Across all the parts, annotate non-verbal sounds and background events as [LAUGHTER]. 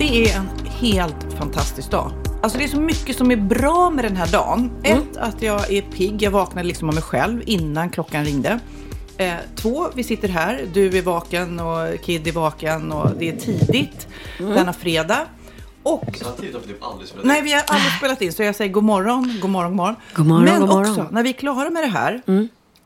Det är en helt fantastisk dag. Alltså det är så mycket som är bra med den här dagen. Ett, att jag är pigg. Jag vaknade liksom av mig själv innan klockan ringde. Eh, två, vi sitter här. Du är vaken och Kid är vaken och det är tidigt denna fredag. Och Samtidigt har vi typ aldrig spelat Nej, vi har aldrig spelat in, så jag säger god morgon, god morgon, god morgon. God morgon, Men god morgon. också, när vi är klara med det här,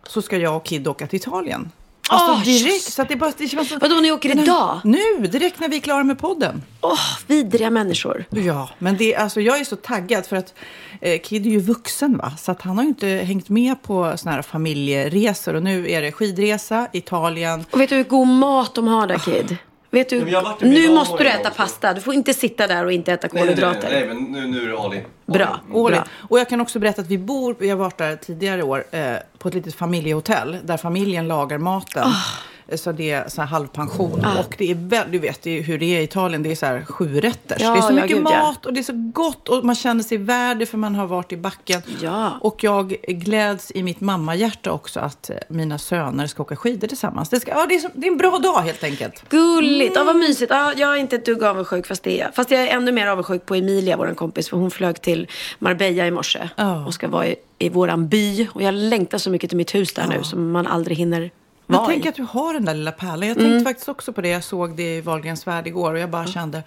så ska jag och Kid åka till Italien. Alltså Åh, direkt, så att det bara... Det känns som, Vadå, ni åker idag? Nu, direkt när vi är klara med podden. Åh, vidriga människor. Ja, men det, alltså, jag är så taggad för att eh, Kid är ju vuxen va, så att han har ju inte hängt med på såna här familjeresor och nu är det skidresa, Italien. Och vet du hur god mat de har där, Kid? Vet du, nu måste du äta pasta. Du får inte sitta där och inte äta Nej, nej, nej, kolhydrater. nej, nej, men nu, nu är det all in. All Bra. in. Årligt. Bra. Och jag kan också berätta att vi bor, vi har varit där tidigare år, eh, på ett litet familjehotell där familjen lagar maten. Ah. Eh, Så det är så halvpension. Och det är väl, du vet det hur det är i Italien, det är så här sju rätters. Ja, det är så ja, mycket gud, ja. mat och det är så gott och man känner sig värdig för man har varit i backen. Ja. Och jag gläds i mitt mammahjärta också att eh, mina söner ska åka skidor tillsammans. Det, ska, ja, det, är, så, det är en bra dag helt enkelt. Gulligt. Ja, vad mysigt. Ja, jag är inte ett dugg avundsjuk fast det är Fast jag är ännu mer avundsjuk på Emilia, vår kompis. För hon flög till Marbella i morse. Ja. Och ska vara i, i våran by. Och jag längtar så mycket till mitt hus där nu som man aldrig hinner Men vara tänk i. att du har den där lilla pärlan. Jag Mm. tänkte faktiskt också på det. Jag såg det i Wahlgrens värld igår och jag bara kände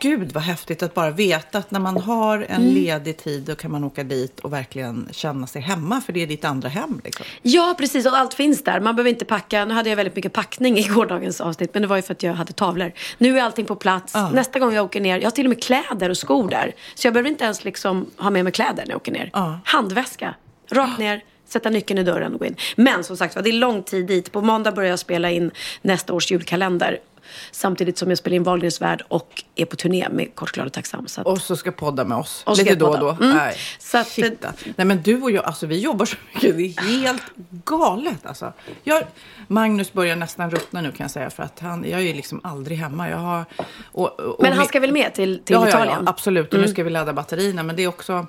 Gud vad häftigt att bara veta att när man har en Mm. ledig tid då kan man åka dit och verkligen känna sig hemma för det är ditt andra hem. Liksom. Ja, precis. Och allt finns där. Man behöver inte packa. Nu hade jag väldigt mycket packning i [LAUGHS] gårdagens avsnitt. Men det var ju för att jag hade tavlor. Nu är allting på plats. Ja. Nästa gång jag åker ner. Jag har till och med kläder och skor där. Så jag behöver inte ens liksom ha med mig kläder när jag åker ner. Ja. Handväska. Rakt ner. Sätta nyckeln i dörren och gå in. Men som sagt det är lång tid dit. På måndag börjar jag spela in nästa års julkalender. Samtidigt som jag spelar in Wahlgrens värld och är på turné med Kort, glad och tacksam. Så att, Och så ska podda med oss. Och Lite då och då. Mm. Nej, Så att- shit. Nej men du och jag, alltså vi jobbar så mycket. Det är helt galet alltså. Jag, Magnus börjar nästan ruttna nu kan jag säga. För att han, jag är liksom aldrig hemma. Jag har, och, och, men han ska väl med till, till ja, Italien? Mm. Ja, ja, absolut. Och nu ska vi ladda batterierna. Men det är också...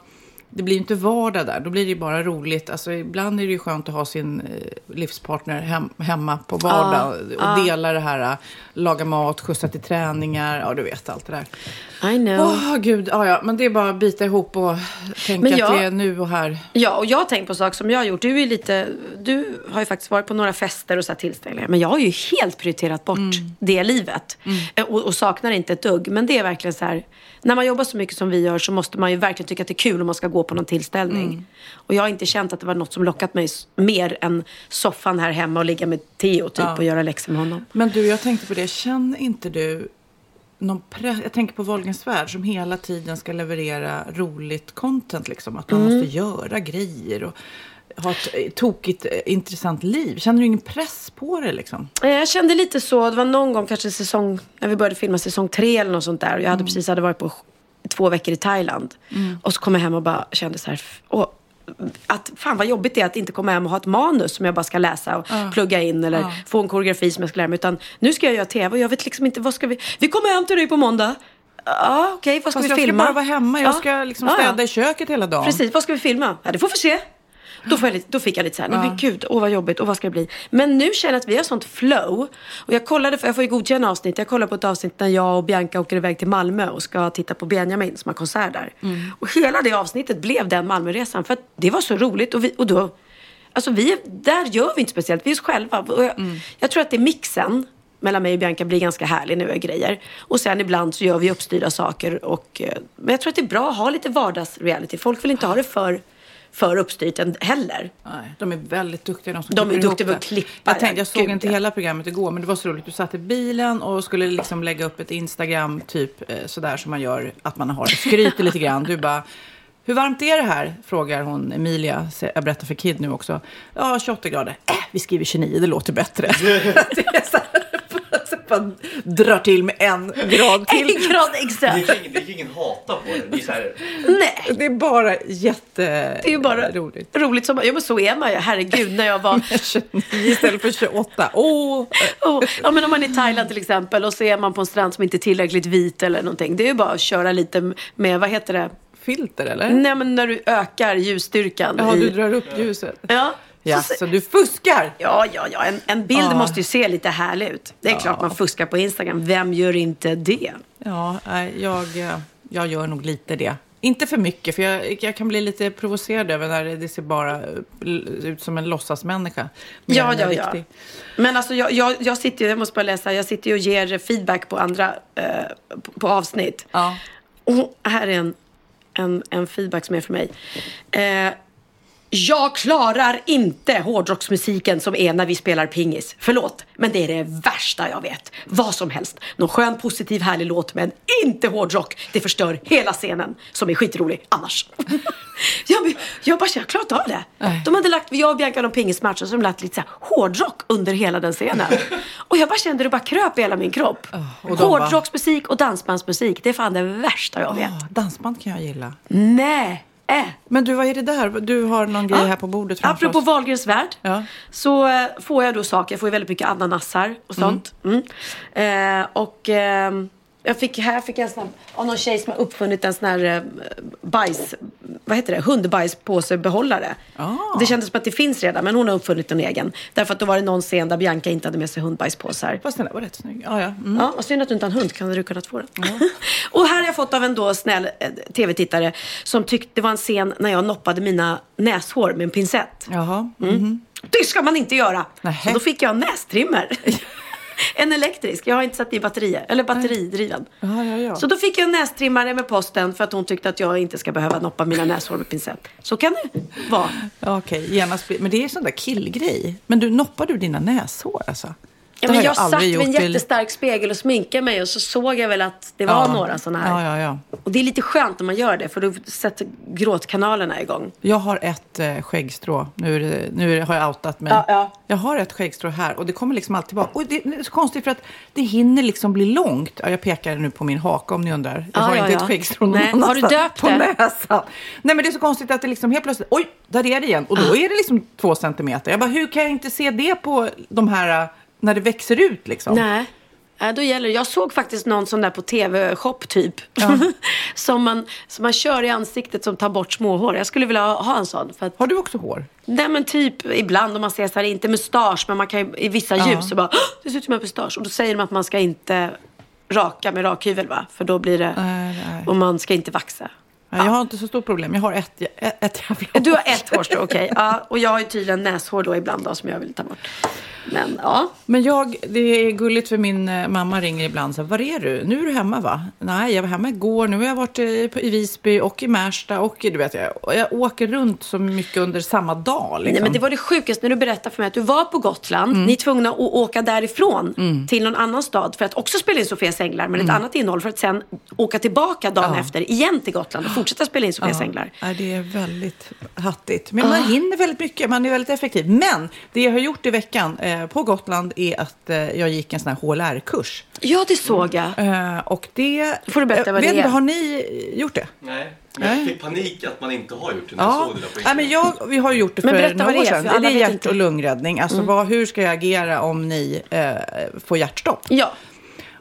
Det blir inte vardag där. Då blir det ju bara roligt. Alltså, ibland är det ju skönt att ha sin eh, livspartner hem, hemma på vardag. och dela det här. eh, Laga mat, skjutsa till träningar. Ja, du vet allt det där. I know. Åh, gud. Ja, ja. Men det är bara att bita ihop och tänka Men att jag- det är nu och här. Ja, och jag har tänkt på saker som jag har gjort. Du, är lite, du har ju faktiskt varit på några fester och så här tillställningar. Men jag har ju helt prioriterat bort det livet. Eh, Och, och saknar inte ett dugg. Men det är verkligen så här. När man jobbar så mycket som vi gör så måste man ju verkligen tycka att det är kul om man ska gå på någon tillställning. Och jag har inte känt att det var något som lockat mig mer än soffan här hemma och ligga med Theo typ och göra läxor med honom. Men du, jag tänkte på det. Känner inte du någon press? Jag tänker på Wahlgrens värld som hela tiden ska leverera roligt content. Liksom. Att man Mm. måste göra grejer och ha ett eh, tokigt, eh, intressant liv. Känner du ingen press på det liksom? Eh, Jag kände lite så. Det var någon gång, kanske säsong, när vi började filma säsong tre eller något sånt där. Och jag hade precis hade varit på två veckor i Thailand. Och så kom jag hem och bara kände så här. Och, att fan vad jobbigt det är att inte komma hem och ha ett manus som jag bara ska läsa och plugga in eller få en koreografi som jag ska lära mig. Utan nu ska jag göra tv och jag vet liksom inte vad ska vi... Vi kommer hem till dig på måndag. Ja, okej, vad ska Fast vi jag filma? ska bara vara hemma. Jag Ja. ska liksom Ja, ja. städa i köket hela dagen. Precis, vad ska vi filma? Ja, det får vi se. Då, får jag lite, då fick jag lite så här, nej men gud, åh vad jobbigt, och vad ska det bli? Men nu känner jag att vi har sånt flow. Och jag kollade, för jag får ju godkänna avsnitt, jag kollade på ett avsnitt när jag och Bianca åker iväg till Malmö och ska titta på Benjamin som har konsert där. Och hela det avsnittet blev den Malmöresan, för att det var så roligt. Och, vi, och då, alltså vi, där gör vi inte speciellt, vi är oss själva. Och jag, jag tror att det är mixen mellan mig och Bianca blir ganska härlig vi gör grejer. Och sen ibland så gör vi uppstyrda saker. Och, eh, men jag tror att det är bra att ha lite vardagsreality. Folk vill inte ha det för, för uppstyrt heller. Nej, de är väldigt duktiga de som De är duktiga på att klippa, Jag, tänkte, jag såg gud, inte hela programmet igår, men det var så roligt. Du satt i bilen och skulle liksom lägga upp ett Instagram, typ eh, sådär som man gör, att man har skryter lite grann. Du bara, hur varmt är det här? Frågar hon Emilia. Jag berättar för Kid nu också. Ja, 28 grader. Äh, vi skriver 29, det låter bättre. [LAUGHS] det är så här, så bara drar till med en grad till. En grad extra. Det är ingen, det är ingen hata på det. Det är så här, Nej. Det är bara jätte... Det är bara roligt. roligt som, ja men så är man ju. Herregud, när jag var [LAUGHS] 29 istället för 28. Åh! Oh, ja, men om man är i Thailand till exempel och så är man på en strand som inte är tillräckligt vit eller någonting. Det är ju bara att köra lite med, vad heter det? Filter eller? Nej men när du ökar ljusstyrkan. Ja, i, du drar upp ljuset. ja, Ja, så, så du fuskar? ja, ja, ja. En, en bild Ja. måste ju se lite härlig ut. Det är klart man fuskar på Instagram. Vem gör inte det? Ja, jag, eh, jag gör nog lite det. Inte för mycket, för jag, jag kan bli lite provocerad över när det ser bara ut som en låtsasmänniska. Ja, ja, ja. riktig. Men alltså jag, jag, jag sitter ju, jag måste bara läsa, jag sitter ju och ger feedback på andra, eh, på, på avsnitt. Ja. Och här är en, en, en feedback som är för mig. Eh, jag klarar inte hårdrocksmusiken som är när vi spelar pingis. Förlåt, men det är det värsta jag vet. Vad som helst. Någon skön, positiv, härlig låt, men inte hårdrock. Det förstör hela scenen, som är skitrolig annars. [LAUGHS] jag, jag bara, jag klarar inte av det. Nej. De hade lagt, jag och Bianca någon pingismatch och så de lagt lite så här hårdrock under hela den scenen. [LAUGHS] och jag bara kände det bara kröp i hela min kropp. och Hårdrocksmusik och dansbandsmusik, det är fan det värsta jag vet. Ah, dansband kan jag gilla. Nej. Äh. Men du, vad är det där? Du har någon grej här på bordet framför Apropå oss. Wahlgrens värld. Ja. Så eh, får jag då saker. Jag får ju väldigt mycket ananasar och sånt. Mm. Eh, och ehm, jag fick, här fick jag en sån här, av någon tjej som har uppfunnit en sån här eh, bajs, vad heter det, hundbajspåsebehållare. Ah. Det kändes som att det finns redan, men hon har uppfunnit en egen. Därför att då var det någon scen där Bianca inte hade med sig hundbajspåsar. Fast den där var rätt snygg. Ja, ja. Mm. Ja, och synd att du inte har en hund. Kan du kunnat få den? [LAUGHS] och här har jag fått av en då snäll eh, tv-tittare som tyckte det var en scen när jag noppade mina näshår med en pincett. Jaha. Mm. Det ska man inte göra! Så då fick jag en nästrimmer. [LAUGHS] [LAUGHS] en elektrisk. Jag har inte satt i batterier. Eller batteridriven. Ja, ja, ja. Så då fick jag en nästrimmare med posten för att hon tyckte att jag inte ska behöva noppa mina [LAUGHS] näshår med pincett. Så kan det vara. Okej, genast bli... Men det är sån där killgrej. Men du, noppar du dina näshår alltså? Ja, men har jag, satt vid en jättestark spegel och sminkade mig och så såg jag väl att det var Ja. några sådana här. Ja, ja, ja. Och det är lite skönt när man gör det för då sätter gråtkanalerna igång. Jag har ett eh, skäggstrå. Nu, det, nu har jag outat mig. Ja, ja. Jag har ett skäggstrå här och det kommer liksom alltid tillbaka. Och det, det är så konstigt för att det hinner liksom bli långt. Ja, jag pekar nu på min haka om ni undrar. Jag Ja, har inte ett skäggstrå någon Nej, har du döpt På det? näsan. Nej, men det är så konstigt att det liksom helt plötsligt, oj, där är det igen. Och då är det liksom två centimeter. Jag bara, hur kan jag inte se det på de här, eh, när det växer ut liksom? Nej. Nej, då gäller det. Jag såg faktiskt någon sån där på tv-shop typ. [LAUGHS] som, man, som man kör i ansiktet som tar bort småhår. Jag skulle vilja ha, ha en sån. För att, Har du också hår? nej men typ ibland om man ser så här, inte mustasch men man kan ju, i vissa Ja. ljus så bara, "Åh, det ser ut som en mustasch. Och då säger de att man ska inte raka med rakhyvel va? För då blir det, Nej, nej. och man ska inte vaxa. Nej, Jag har inte så stort problem. Jag har ett, ett, ett jävla Du har ett hårstrå, okej. Ja, och jag har ju tydligen näshår då ibland då, som jag vill ta bort. Men ja. Men jag, det är gulligt för min eh, mamma ringer ibland så här, var är du? Nu är du hemma va? Nej, jag var hemma igår, nu har jag varit i, på- i Visby och i Märsta och i- du vet, jag, jag åker runt så mycket under samma dag. Liksom. Nej, men det var det sjukaste när du berättade för mig att du var på Gotland. Mm. Ni är tvungna att åka därifrån till någon annan stad för att också spela in Sofias änglar men ett annat innehåll för att sen åka tillbaka dagen Mm. Ja. efter igen till Gotland och fortsätta spela in Sofias änglar. Ja, det är väldigt hattigt. Men man hinner väldigt mycket, man är väldigt effektiv. Men det jag har gjort i veckan eh, på Gotland är att eh, jag gick en sån här HLR-kurs. Ja, det såg jag. Eh, och det... Får du berätta eh, vad det är? inte, Har ni gjort det? Nej, men jag fick panik att man inte har gjort det Ja, såg det där på Nej, men jag, vi har gjort det för några år det är, sedan. för alla Det är hjärt och lungräddning. Alltså vad, hur ska jag agera om ni eh, får hjärtstopp? Ja.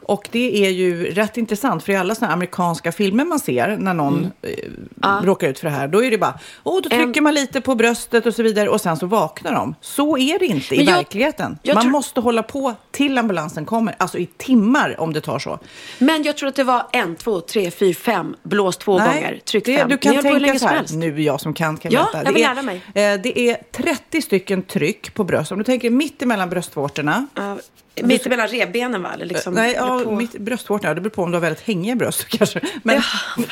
Och det är ju rätt intressant, för i alla här amerikanska filmer man ser när någon eh, råkar ut för det här, då är det bara, åh, då trycker man lite på bröstet och så vidare och sen så vaknar de. Så är det inte i jag- verkligheten. jag man tror- måste hålla på till ambulansen kommer, alltså i timmar om det tar så. Men jag tror att det var en, två, tre, fyra, fem, blås två gånger, tryck det, fem. Du kan tänka så här, nu är jag som kan kan Ja, veta. jag vill det är, lära mig. Eh, det är 30 stycken tryck på bröst. Om du tänker mitt emellan bröstvårtorna. Ja, Mitt emellan revbenen va? Eller liksom, Nej, ja, på- mitt bröstvårta. Det beror på om du har väldigt hängiga bröst [LAUGHS] kanske. Men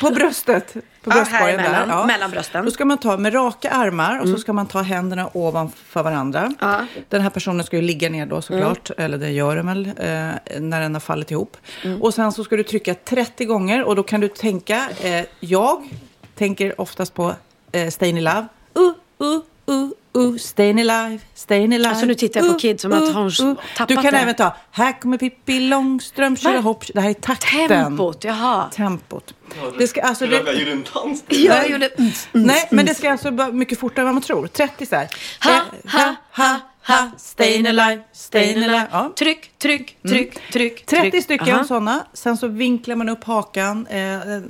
på bröstet. På Ja, bröstkorgen emellan, där. Ja. mellan brösten. Då ska man ta med raka armar och så ska man ta händerna ovanför varandra. Ja. Den här personen ska ju ligga ner då såklart. Eller det gör den väl eh, när den har fallit ihop. Mm. Och sen så ska du trycka 30 gånger och då kan du tänka. Eh, jag tänker oftast på eh, Stayin' in Love. Uh, uh, uh, uh, Stayin' alive, Stayin' alive. Alltså, nu tittar jag på Kid som att hon tappat Du kan det. även ta Här kommer Pippi Långstrump, köra hopp. Det här är takten. Tempot, jaha. Tempot. Det ska, alltså, Jag det, gjorde en dans. [LAUGHS] Jag Nej. gjorde... Mm, mm, nej, men det ska alltså vara mycket fortare än vad man tror. 30 så här. Ha, ha, ha, ha, Stayin' alive, stayin' alive. Ja. Tryck, tryck, tryck, tryck. 30 tryck. stycken Aha. sådana. Sen så vinklar man upp hakan eh, eh,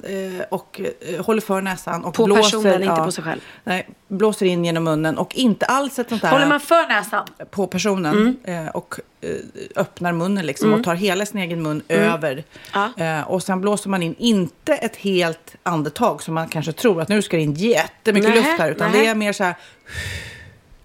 och eh, håller för näsan. Och På blåser, personen, inte på sig själv. Nej, blåser in genom munnen och inte alls ett sånt där Håller man för näsan? på personen eh, och eh, öppnar munnen liksom och tar hela sin egen mun över. Ja. Eh, och sen blåser man in, inte ett helt andetag som man kanske tror att nu ska det in jättemycket Nähä, luft här, utan nähä. det är mer så här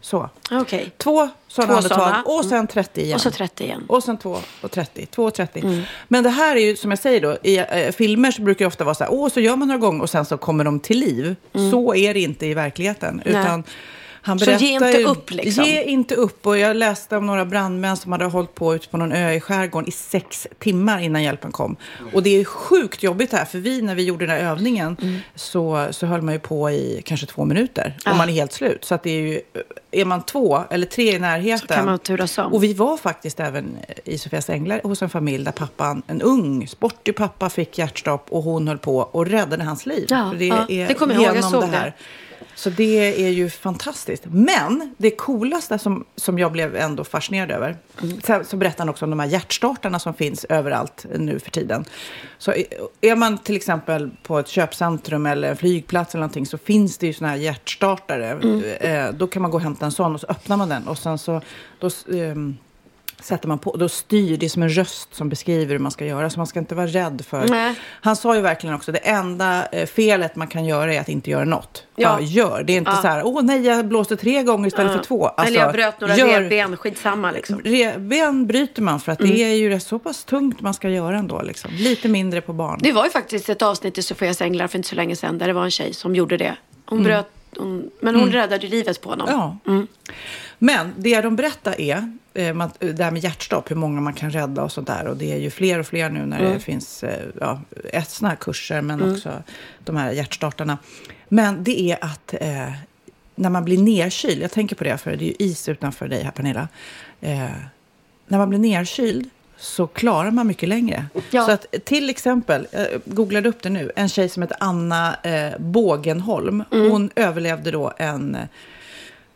så. Okej. Två sådana Två andetag såna. och sen 30 igen. Och så 30 igen. Och sen 2 och 30, 2 och 30. Men det här är ju, som jag säger då, i eh, filmer så brukar det ofta vara så här, åh, så gör man några gånger och sen så kommer de till liv. Så är det inte i verkligheten. Utan han Så ge inte ju- upp, liksom. Ge inte upp. Och jag läste om några brandmän som hade hållit på ute på någon ö i skärgården i sex timmar innan hjälpen kom. Och det är sjukt jobbigt här, för vi, när vi gjorde den här övningen, Mm. så, så höll man ju på i kanske två minuter. Ah. Och man är helt slut. Så att det är ju, är man två eller tre i närheten. Så kan man turas om. Och vi var faktiskt även i Sofias Änglar hos en familj där pappan, en ung, sportig pappa, fick hjärtstopp och hon höll på och räddade hans liv. Ja, det ja, är det kommer jag ihåg, jag genom såg det här. det. Så det är ju fantastiskt. Men det coolaste som, som jag blev ändå fascinerad över, Mm. så, så berättar han också om de här hjärtstartarna som finns överallt nu för tiden. Så är- man till exempel på ett köpcentrum eller en flygplats eller någonting så finns det ju såna här hjärtstartare. Mm. Eh, då kan man gå och hämta en sån och så öppnar man den och sen så då, ehm, sätter man på, då styr det som en röst som beskriver hur man ska göra. Så man ska inte vara rädd för... Nej. Han sa ju verkligen också, det enda eh, felet man kan göra är att inte göra något. Ja. Bara gör. Det är inte Ja. så här, åh nej, jag blåste tre gånger istället för två. Alltså, Eller jag bröt några gör- revben, skitsamma liksom. Revben bryter man för att Mm. det är ju rätt så pass tungt man ska göra ändå. Liksom. Lite mindre på barn. Det var ju faktiskt ett avsnitt i Sofias Änglar för inte så länge sedan där det var en tjej som gjorde det. Hon bröt, hon, men hon räddade ju livet på honom. Mm. Men det de berättar är, eh, man, det här med hjärtstopp, hur många man kan rädda och sånt där. Och det är ju fler och fler nu när Mm. det finns eh, ja, såna här kurser, men också de här hjärtstartarna. Men det är att eh, när man blir nerkyld, jag tänker på det för det är ju is utanför dig här Pernilla. Eh, när man blir nerkyld så klarar man mycket längre. Ja. Så att till exempel, jag googlade upp det nu, en tjej som heter Anna eh, Bågenholm. Mm. Hon överlevde då en eh,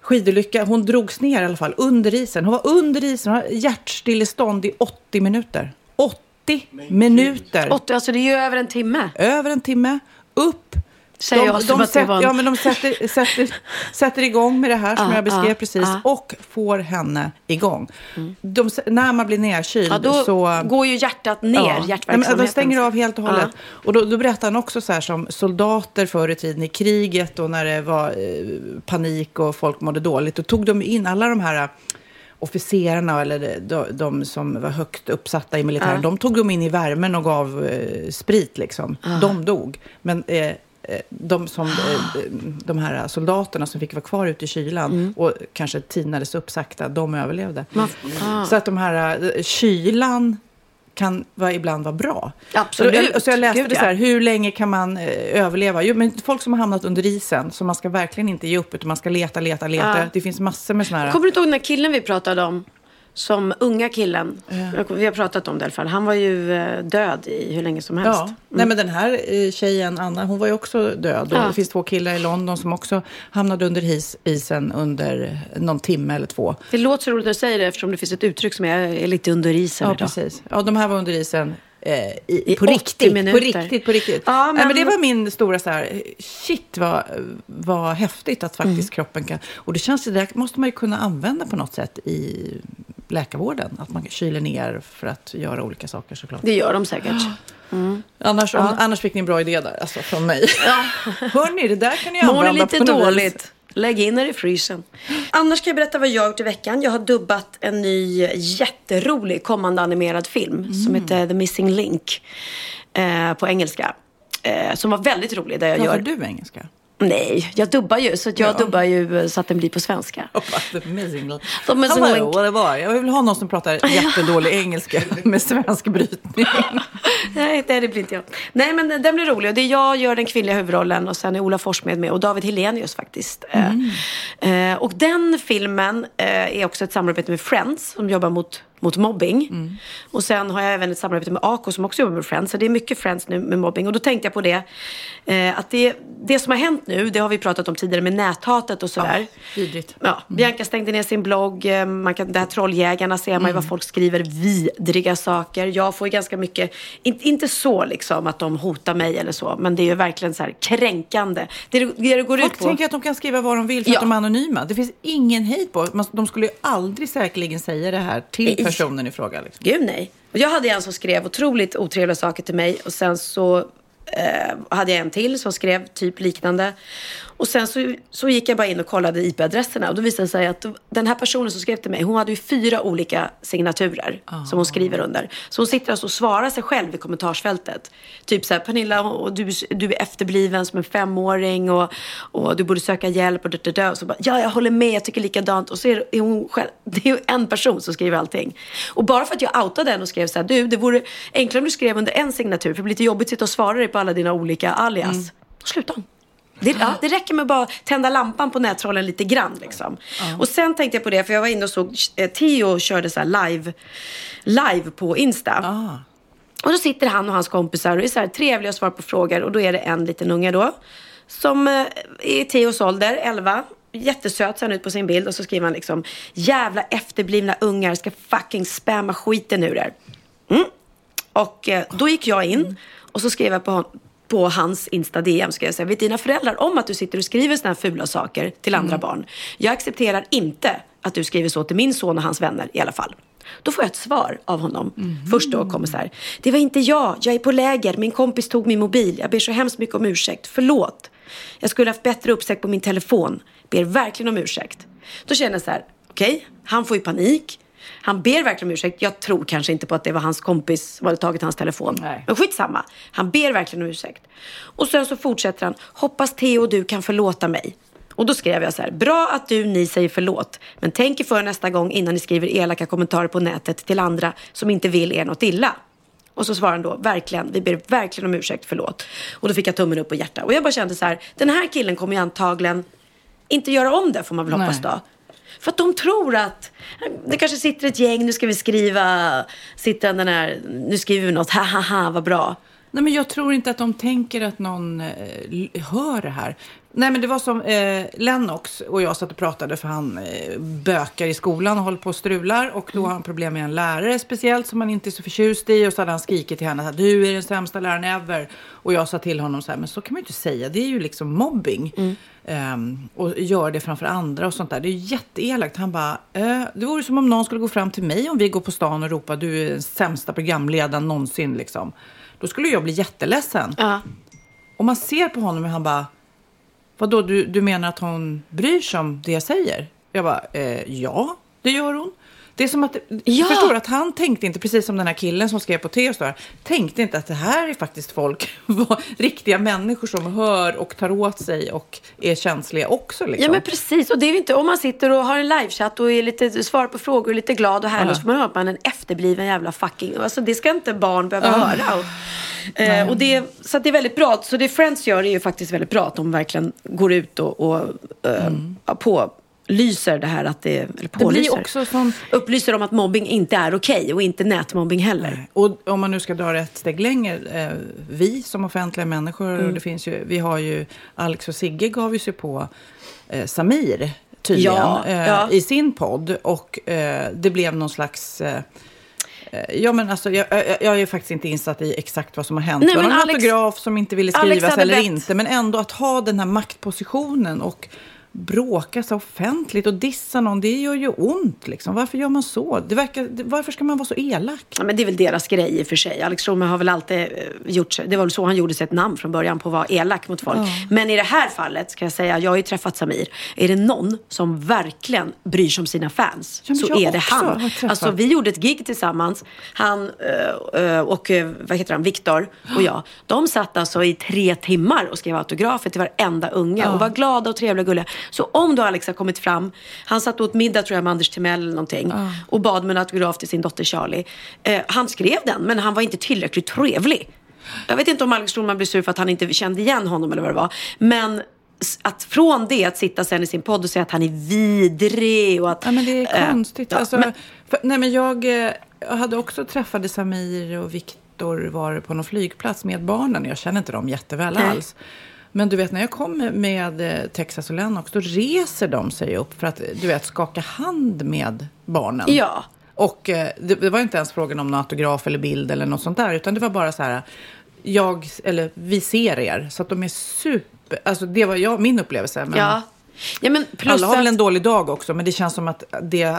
skidolycka. Hon drogs ner i alla fall under isen. Hon var under isen, hon hade hjärtstillestånd i 80 minuter. 80 minuter! Åtta, alltså det är ju över en timme. Över en timme, upp. Säger att det sätter, ja, men de sätter, sätter, sätter igång med det här som Ah, jag beskrev ah, precis ah. och får henne igång. De, när man blir nerkyld Ja, då så... går ju hjärtat ner, men hjärtverksamheten. De stänger av helt och hållet. Ja. Och då, då berättar han också så här som soldater förr i tiden i kriget och när det var eh, panik och folk mådde dåligt. Då tog de in alla de här eh, officerarna eller de, de som var högt uppsatta i militären. Ja. De tog de in i värmen och gav eh, sprit liksom. De dog. Men eh, de, som, eh, de här soldaterna som fick vara kvar ute i kylan Mm. och kanske tinades upp sakta, de överlevde. Ah. Så att de här eh, kylan kan vara, ibland vara bra. Absolut. Så, så jag läste Gud, det så här, ja. hur länge kan man eh, överleva? Jo, men folk som har hamnat under isen, så man ska verkligen inte ge upp, utan man ska leta, leta, leta. Ja. Det finns massor med sådana här... Kommer du inte ihåg den här killen vi pratade om? Som unga killen. Vi har pratat om det i alla fall. Han var ju eh, död i hur länge som helst. Ja, nej men den här eh, tjejen, Anna, hon var ju också död. Ja. Det finns två killar i London som också hamnade under is, isen under någon timme eller två. Det låter så roligt när du säger det eftersom det finns ett uttryck som är, är lite under isen Ja, idag. precis. Ja, de här var under isen eh, i, I på 80 riktigt. På riktigt, på riktigt. Ja, men men- det var min stora så här, shit vad, vad häftigt att faktiskt Mm. kroppen kan... Och det känns, det där måste man ju kunna använda på något sätt i läkarvården. Att man kyler ner för att göra olika saker såklart. Det gör de säkert. [GASPS] Annars, om, annars fick ni en bra idé där, alltså från mig. [LAUGHS] Hörni, det där kan ni Mår ni använda lite på något vis. Lägg in er i frysen. Annars kan jag berätta vad jag har gjort i veckan. Jag har dubbat en ny jätterolig kommande animerad film som heter The Missing Link eh, på engelska. Eh, som var väldigt rolig. Där jag Pratar gör... du engelska? Nej, jag dubbar ju. Så att jag Ja. dubbar ju eh, så att den blir på svenska. [LAUGHS] Hello. Jag vill ha någon som pratar [LAUGHS] jättedålig engelska med svensk brytning. [LAUGHS] Nej, det blir inte jag. Nej, men den- blir rolig. Och det är jag gör den kvinnliga huvudrollen och sen är Ola Forssmed med och David Helenius faktiskt. Eh, Eh, och den filmen eh, är också ett samarbete med Friends som jobbar mot, mot mobbing. Och sen har jag även ett samarbete med Ako som också jobbar med Friends. Så det är mycket Friends nu med mobbing. Och då tänkte jag på det, eh, att det, det som har hänt nu, det har vi pratat om tidigare med näthatet och sådär. Vidrigt. Ja, Bianca stängde ner sin blogg. eh, Man kan, det här Trolljägarna ser man ju vad folk skriver. Vidriga saker. Jag får ju ganska mycket, inte, inte så liksom att de hotar mig eller så. Men det är ju verkligen så här kränkande. Det, det, det går Folk ut på... tänker att de kan skriva vad de vill för Ja. att de är anonyma. Det finns ingen hejd på. De skulle ju aldrig säkerligen säga det här till. Personen i fråga. Liksom. Gud nej. Och jag hade en som skrev otroligt otrevliga saker till mig. Och sen så eh, hade jag en till som skrev typ liknande. Och sen så, så gick jag bara in och kollade IP-adresserna. Och då visade det sig att den här personen som skrev till mig, hon hade ju fyra olika signaturer som hon skriver under. Så hon sitter alltså och svarar sig själv i kommentarsfältet. Typ så här, Pernilla, och du, du är efterbliven som en femåring och, och du borde söka hjälp och dö, dö, dö. Och så bara, ja, jag håller med, jag tycker likadant. Och så är är hon själv, [LAUGHS] det är ju en person som skriver allting. Och bara för att jag outade den och skrev så här, du, det vore enklare om du skrev under en signatur, för det blir lite jobbigt att sitta och svara dig på alla dina olika alias. Då slutar hon. Det, ja, det räcker med att bara tända lampan på nättrollen lite grann. Liksom. Och sen tänkte jag på det, för jag var inne och såg eh, Theo körde så live, live på Insta. Ah. Och då sitter han och hans kompisar och är så här trevliga och svarar på frågor. Och då är det en liten unge då. Som eh, är i Theos ålder, 11. Jättesöt ser han ut på sin bild. Och så skriver han liksom. Jävla efterblivna ungar ska fucking spamma skiten ur er. Mm. Och eh, då gick jag in och så skrev jag på, hon, på hans Insta DM. Skrev jag här, vet dina föräldrar om att du sitter och skriver såna här fula saker till andra barn? Jag accepterar inte att du skriver så till min son och hans vänner i alla fall. Då får jag ett svar av honom. Först då kommer så här. Det var inte jag. Jag är på läger. Min kompis tog min mobil. Jag ber så hemskt mycket om ursäkt. Förlåt. Jag skulle haft bättre uppsikt på min telefon. Ber verkligen om ursäkt. Då känner jag så här. Okej, han får ju panik. Han ber verkligen om ursäkt. Jag tror kanske inte på att det var hans kompis som hade tagit hans telefon. Nej. Men skitsamma. Han ber verkligen om ursäkt. Och sen så fortsätter han. Hoppas Theo du kan förlåta mig. Och då skrev jag så här. Bra att du, ni säger förlåt. Men tänk er för nästa gång innan ni skriver elaka kommentarer på nätet till andra som inte vill er något illa. Och så svarar han då, verkligen, vi ber verkligen om ursäkt, förlåt. Och då fick jag tummen upp och hjärta. Och jag bara kände så här, den här killen kommer ju antagligen inte göra om det får man väl hoppas då. För att de tror att det kanske sitter ett gäng, nu ska vi skriva, sitter den här, nu skriver vi något, ha ha ha, vad bra. Nej, men jag tror inte att de tänker att någon eh, hör det här. Nej, men det var som eh, Lennox och jag satt och pratade för han eh, bökar i skolan och håller på och strular. Och då har han problem med en lärare speciellt som han inte är så förtjust i. Och så hade han skrikit till henne att du är den sämsta läraren ever. Och jag sa till honom så här, men så kan man ju inte säga. Det är ju liksom mobbing. Ehm, och gör det framför andra och sånt där. Det är ju jätteelakt. Han bara, eh, det vore som om någon skulle gå fram till mig om vi går på stan och ropar du är den sämsta programledaren någonsin liksom. Då skulle jag bli jätteledsen. Ja. Och man ser på honom och han bara, vadå du, du menar att hon bryr sig om det jag säger? Jag bara, eh, ja, det gör hon. Det är som att, Ja. förstår att han tänkte inte, precis som den här killen som skrev på där, tänkte inte att det här är faktiskt folk, [LAUGHS] riktiga människor som hör och tar åt sig och är känsliga också. Liksom. Ja men precis, och det är ju inte om man sitter och har en livechatt och är lite, svarar på frågor och är lite glad och härlig Ja. så får man höra att man är en efterbliven jävla fucking, alltså det ska inte barn behöva Ja. höra. Och, eh, och det, så det är väldigt bra, så det Friends gör är ju faktiskt väldigt bra, att de verkligen går ut och, och eh, ja, pålyser det här att det, eller det pålyser, blir också som, upplyser om att mobbing inte är okej och inte nätmobbing heller. Och om man nu ska dra det ett steg längre, eh, vi som offentliga människor, Mm. och det finns ju, vi har ju, Alex och Sigge gav ju sig på eh, Samir tydligen Ja, eh, ja. i sin podd och eh, det blev någon slags eh, eh, Ja men alltså jag, jag, jag är faktiskt inte insatt i exakt vad som har hänt. Nej, det var men någon Alex- fotograf som inte ville skrivas eller bett- inte. Men ändå att ha den här maktpositionen och bråka så offentligt och dissa någon, det gör ju ont. Liksom. Varför gör man så? Det verkar, varför ska man vara så elak? Ja, men det är väl deras grej i och för sig. Alex Schulman har väl alltid eh, gjort sig, det var väl så han gjorde sig ett namn från början på att vara elak mot folk. Men i det här fallet ska jag säga, jag har ju träffat Samir. Är det någon som verkligen bryr sig om sina fans Ja, så är det han. Alltså vi gjorde ett gig tillsammans, han eh, eh, och vad heter han, Viktor och jag. De satt alltså i tre timmar och skrev autografer till varenda unge och var glada och trevliga och gulliga. Så om då Alex har kommit fram, han satt åt middag tror jag med Anders Timell eller någonting och bad med en autograf till sin dotter Charlie. Eh, han skrev den men han var inte tillräckligt trevlig. Jag vet inte om Alex Schulman blev sur för att han inte kände igen honom eller vad det var. Men att från det att sitta sen i sin podd och säga att han är vidrig och att... Ja, men det är eh, konstigt. ja, alltså, men- för, nej, men jag, eh, jag hade också träffade Samir och Viktor var på någon flygplats med barnen. Jag känner inte dem jätteväl Nej. alls. Men du vet, när jag kom med eh, Texas och Lennox, då reser de sig upp för att du vet, skaka hand med barnen. Ja. Och eh, det, det var inte ens frågan om någon autograf eller bild eller något sånt där, utan det var bara så här, jag, eller vi ser er. Så att de är super, alltså det var jag, min upplevelse. Men Ja. ja men alla har väl en dålig dag också, men det känns som att det,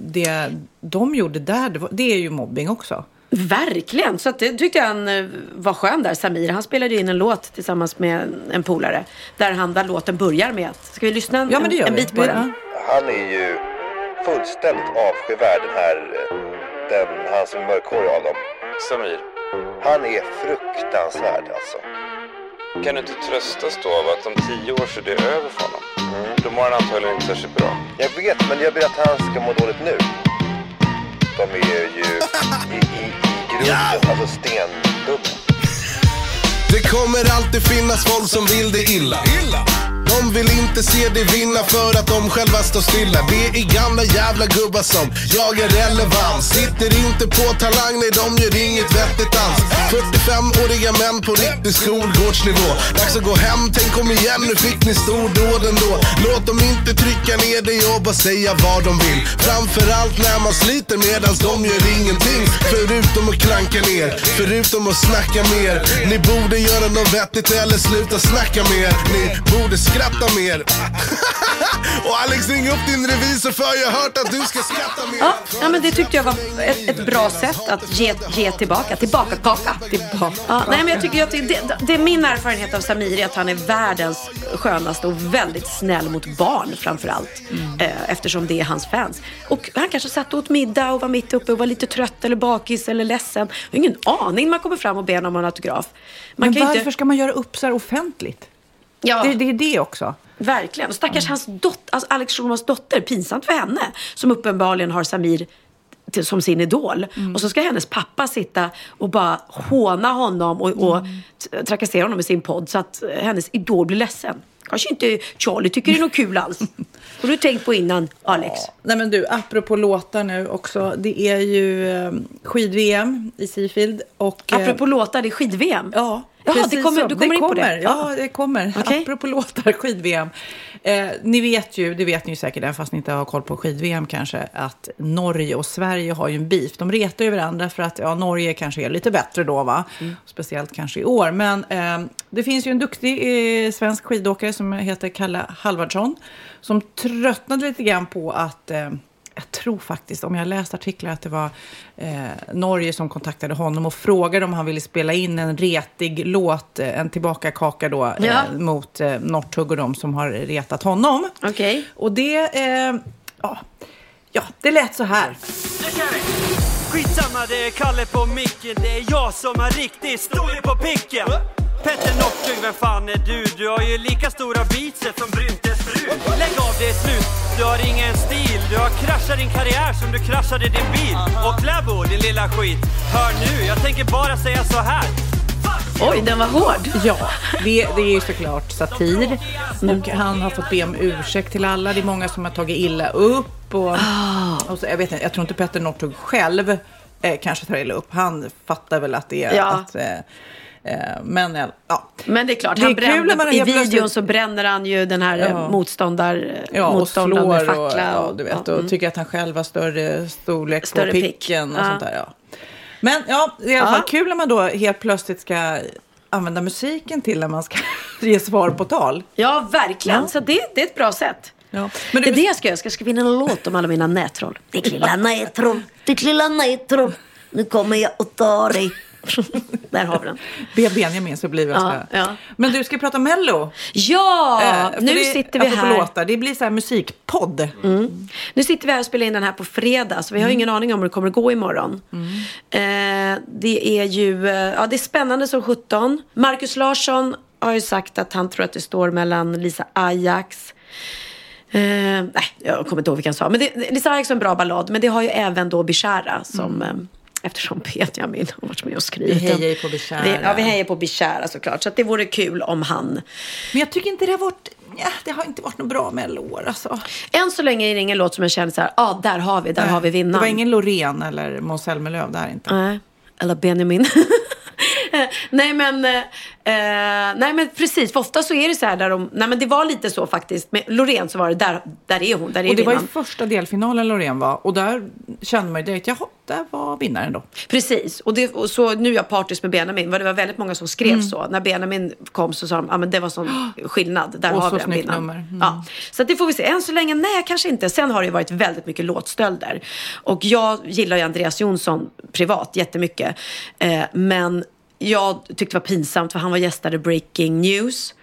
det de gjorde där, det, var, det är ju mobbing också. Verkligen, så att det tyckte jag han eh, var skön där, Samir. Han spelade in en låt tillsammans med en polare. Där han, där låten börjar med att, ska vi lyssna en, Ja, men det gör en vi. bit på den? Han är ju fullständigt avskyvärd den här, eh, den, han som är mörkhårig av dem. Samir, Han är fruktansvärd alltså. kan du inte tröstas då av att om tio år så är det över för honom? Då mår han antagligen inte särskilt bra. Jag vet, men jag vill att han ska må dåligt nu. De är ju i, i, i grunden, alltså stendumma. Det kommer alltid finnas folk som vill det illa. De vill inte se dig vinna för att de själva står stilla. Det är gamla jävla gubbar som jagar relevans. Sitter inte på talang, nej de gör inget vettigt alls. 45-åriga män på riktig skolgårdsnivå. Dags att gå hem, tänk kom igen, nu fick ni stordåd ändå. Låt dem inte trycka ner dig och bara säga vad de vill. Framförallt när man sliter medans de gör ingenting. Förutom att klanka ner, förutom att snacka mer. Ni borde göra något vettigt eller sluta snacka mer. Ni borde skratta mer. [LAUGHS] och Alex, ring upp din revisor för jag har hört att du ska skratta mer. Ja, ja, men det tyckte jag var ett, ett bra sätt att ge, ge tillbaka. Tillbaka kaka. Tillbaka. Ja, nej, men jag tycker att det, det, det är min erfarenhet av Samir är att han är världens skönaste och väldigt snäll mot barn framför allt. Eh, eftersom det är hans fans. Och han kanske satt och åt middag och var mitt uppe och var lite trött eller bakis eller ledsen. Jag har ingen aning när man kommer fram och ber om en autograf. Man Men varför inte... ska man göra upp så här offentligt? Ja. Det, det är det också. Verkligen. Och stackars hans dotter, alltså Alex Schulmans dotter, pinsamt för henne. Som uppenbarligen har Samir till, som sin idol. Och så ska hennes pappa sitta och bara håna honom och, och t- trakassera honom i sin podd så att eh, hennes idol blir ledsen. Kanske inte Charlie tycker det är något kul alls. [LAUGHS] Har du tänkt på innan, Alex? Nej men du, apropå låtar nu också. Det är ju eh, skid-VM i Seafield. Och, eh, Apropå låtar, det är skid-VM. Ja, Jaha, det kommer, du kommer in på det? kommer, Ja, det kommer. Okej. Apropå [LAUGHS] låtar, skid-VM. Eh, ni vet ju, det vet ni ju säkert, även fast ni inte har koll på skid-VM kanske, att Norge och Sverige har ju en beef. De retar ju varandra för att ja, Norge kanske är lite bättre då, va? Mm. Speciellt kanske i år. Men eh, det finns ju en duktig eh, svensk skidåkare som heter Kalle Halvardsson, som tröttnade lite grann på att eh, jag tror faktiskt, om jag läst artiklar, att det var eh, Norge som kontaktade honom och frågade om han ville spela in en retig låt, eh, en tillbakakaka då, Ja. eh, mot eh, Northug och de som har retat honom. Okej. Och det, eh, ja, ja, det lät så här. Skitsamma, det är Kalle på micken. Det är jag som har riktigt storlek på picken. Petter Northug, vem fan är du? Du har ju lika stora biceps som Bryntes fru. Lägg av, det är slut. Du har ingen stil. Du har kraschat din karriär som du kraschade din bil. Och Kläbo, din lilla skit. Hör nu, jag tänker bara säga så här. Oj, den var hård. Ja, det, det är ju såklart satir. Och han har fått be om ursäkt till alla. Det är många som har tagit illa upp. Och, och så, jag, vet inte, jag tror inte Petter Northug själv eh, kanske tar illa upp. Han fattar väl att det är Ja. att... Eh, men eh, ja. Men det är klart, Det är han kul brände, man i videon plötsligt- så bränner han ju den här Ja. ja. motståndar, Ja, och motståndaren med slår och, fackla. ja, du vet, och mm. tycker att han själv har större storlek Större på pick. picken och Ja. sånt där. Ja. Men ja, det är i alla fall kul när man då helt plötsligt ska använda musiken till när man ska [LAUGHS] ge svar på tal. Ja, verkligen. Så det, det är ett bra sätt. Ja. Men det är det jag ska göra. Jag ska skriva in en låt om alla mina nättroll. Ditt [LAUGHS] lilla nättroll, ditt lilla nättroll. Nu kommer jag och tar dig. [LAUGHS] Där har vi den. be Benjamin så blir vi Ja, ja. Men du ska prata Mello. Ja, Eh, nu det- sitter vi här. Låtar, det blir så här musikpodd. Nu sitter vi här och spelar in den här på fredag, så vi har ju ingen aning om hur det kommer att gå imorgon. Eh, det är ju eh, ja, det är spännande som 17. Markus Larsson har ju sagt att han tror att det står mellan Lisa Ajax Eh, nej, jag kommer inte ihåg vilken han sa. Men det, Lisa Ajax är en bra ballad. Men det har ju även då Bishara som... Eftersom Benjamin har varit med och skrivit Vi hejar den. ju på Bishara. Ja, vi hejar på Bishara såklart. Så att det vore kul om han... Men jag tycker inte det har varit, ja, det har inte varit något bra Mello-år alltså. Än så länge är det ingen låt som jag känner så här, ja, ah, där har vi, där har vi vinnaren. Det var ingen Loreen eller Måns Zelmerlöw där inte. Nej, eller Benjamin. [LAUGHS] [LAUGHS] nej, men, eh, nej men precis, för ofta så är det så här där de, nej men det var lite så faktiskt. Med Loreen så var det, där, där är hon, där är Och det var ju vinnaren. första delfinalen Loreen var. Och där kände man ju direkt, jaha, där var vinnaren då. Precis, och, det, och så nu är jag partisk med Benjamin. Det var väldigt många som skrev Mm. så. När Benjamin kom så sa de, ja men det var sån [GASPS] skillnad. Där Och har vi den vinnaren. nummer. Mm. Ja. Så att det får vi se. Än så länge, nej kanske inte. Sen har det varit väldigt mycket låtstölder. Och jag gillar ju Andreas Jonsson privat jättemycket. Eh, men jag tyckte det var pinsamt för han var gästade Breaking News.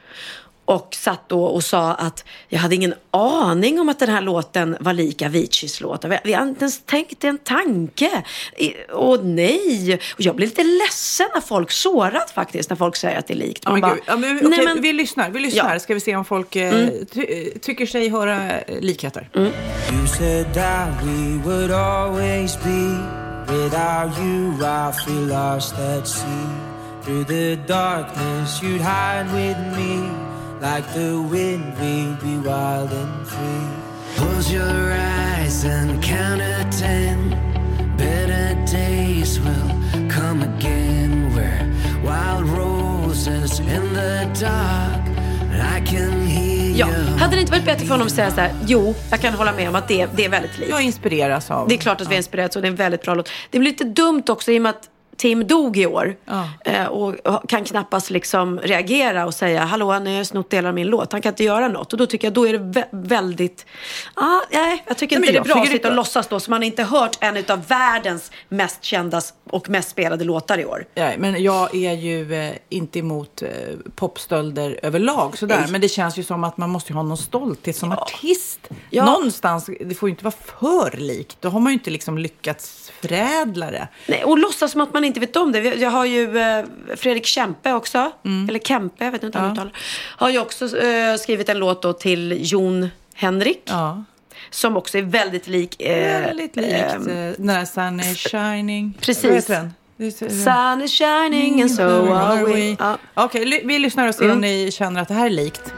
Och satt då och sa att jag hade ingen aning om att den här låten var lik Aviciis låt. Vi vi har inte ens tänkt en tanke. Åh nej! Och jag blir lite ledsen när folk sårat faktiskt, när folk säger att det är likt. Man men bara. Ja, men, nej, okej, men- Vi lyssnar, vi lyssnar. Ja. Ska vi se om folk eh, Mm. ty tycker sig höra eh, likheter. You said that we would always be. Without you, I feel lost at sea. Through the darkness, you'd hide with me. Like the wind, we'd be wild and free. Close your eyes and count to ten. Better days will come again. We're wild roses in the dark. I can hear Ja, you. hade det inte varit bättre för honom att säga så här, jo, jag kan hålla med om att det, det är väldigt likt. Jag inspireras av... Det är klart att vi har inspirerats och det är en väldigt bra låt. Det blir lite dumt också i och med att Tim dog i år Ja. eh, och kan knappast liksom reagera och säga hallå, ni har snott delar av min låt. Han kan inte göra något och då tycker jag då är det vä- väldigt, ah, nej, jag tycker Nej, inte men det är bra att sitta och låtsas då så man inte hört en av världens mest kända och mest spelade låtar i år. Ja, men jag är ju eh, inte emot eh, popstölder överlag sådär. Nej. Men det känns ju som att man måste ha någon stolthet som artist. Ja. Någonstans, det får ju inte vara för likt. Då har man ju inte liksom lyckats förädla det. Nej, och låtsas som att man inte vet om det. Jag har ju eh, Fredrik Kempe också, eller Kempe, jag vet inte hur man Mm. Ja. uttalar Har ju också eh, skrivit en låt då till Jon Henrik. Ja. Som också är väldigt lik. Eh, Väldigt likt eh, eh, den där Sun is shining. Precis. Sun is shining and so are we. Ja. Okej, ly- vi lyssnar och ser om ni känner att det här är likt.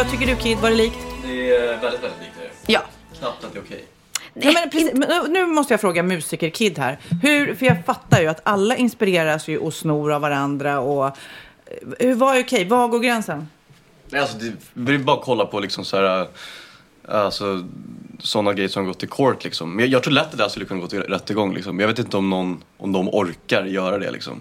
Vad, ty- vad tycker du Kid, var det likt? Det är väldigt, väldigt likt det. Ja. Knappt att det är okej. Ja, men precis, men nu- måste jag fråga musiker-Kid här. Hur, för jag fattar ju att alla inspireras ju och snor av varandra. Och, eh, hur, vad är okej? Var går gränsen? Nej, alltså, det, vi vill bara kolla på liksom så här, alltså, sådana grejer som gått till court liksom. Men jag, jag tror lätt att det där skulle kunna gå till rättegång liksom. Men Jag vet inte om, någon, om de orkar göra det liksom.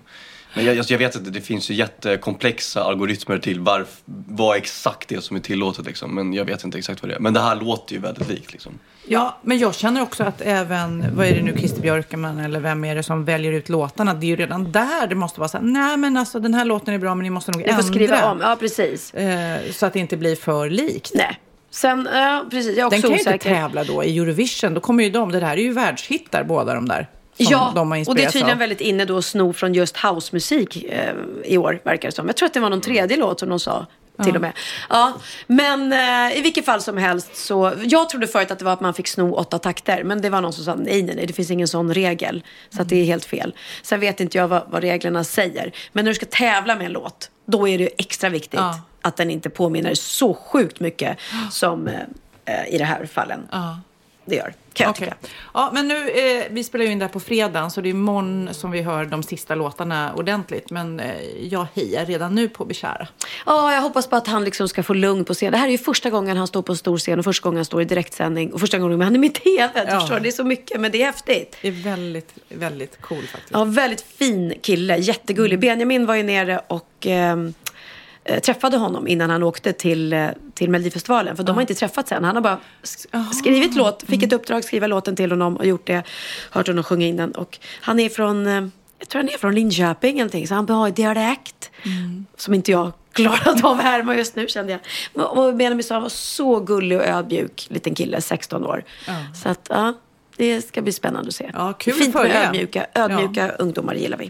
Men jag, alltså, jag vet att det finns ju jättekomplexa algoritmer till varf, vad exakt det är som är tillåtet liksom. Men jag vet inte exakt vad det är. Men det här låter ju väldigt likt liksom. Ja, men jag känner också att även, vad är det nu, Christer Björkman eller vem är det som väljer ut låtarna? Det är ju redan där det måste vara så här, nej men alltså den här låten är bra men ni måste nog Ni får ändra. skriva om. Ja, precis. Eh, så att det inte blir för likt. Nej. Sen, ja, precis. Jag är Den kan ju inte tävla då i Eurovision. Då kommer ju de, det här är ju världshittar båda de där. Ja, de har och det är tydligen av. väldigt inne då att sno från just housemusik eh, i år, verkar det som. Jag tror att det var någon tredje låt som de sa. Till och med. Ja, men eh, i vilket fall som helst så, jag trodde förut att det var att man fick sno åtta takter, men det var någon som sa nej, nej, nej, det finns ingen sån regel. Så att det är helt fel. Sen vet inte jag vad, vad reglerna säger. Men när du ska tävla med en låt, då är det extra viktigt Ja. att den inte påminner så sjukt mycket som eh, i det här fallen Ja. Det gör. Kan jag Okej. tycka. Ja, men nu, eh, vi spelar ju in det här på fredagen, så det är imorgon som vi hör de sista låtarna ordentligt. Men eh, jag hejar redan nu på Bishara. Ja, jag hoppas på att han liksom ska få lugn på scen. Det här är ju första gången han står på en stor scen och första gången han står i direktsändning och första gången han är med i TV. Ja. Förstår? Det är så mycket, men det är häftigt. Det är väldigt, väldigt cool faktiskt. Ja, väldigt fin kille, jättegullig. Benjamin var ju nere och eh, träffade honom innan han åkte till, eh, till Melodifestivalen. För de har inte träffats än. Han har bara sk- skrivit låt, fick ett uppdrag skriva låten till honom och gjort det. Hört honom sjunga in den. Och han är från, eh, jag tror han är från Linköping eller någonting. Så han har dialekt. Som inte jag klarat av att härma just nu kände jag. Och Benjamin sa han var så gullig och ödmjuk liten kille, 16 år. Så att ja, det ska bli spännande att se. Ja, kul Fint med följa. ödmjuka, ödmjuka ungdomar gillar vi.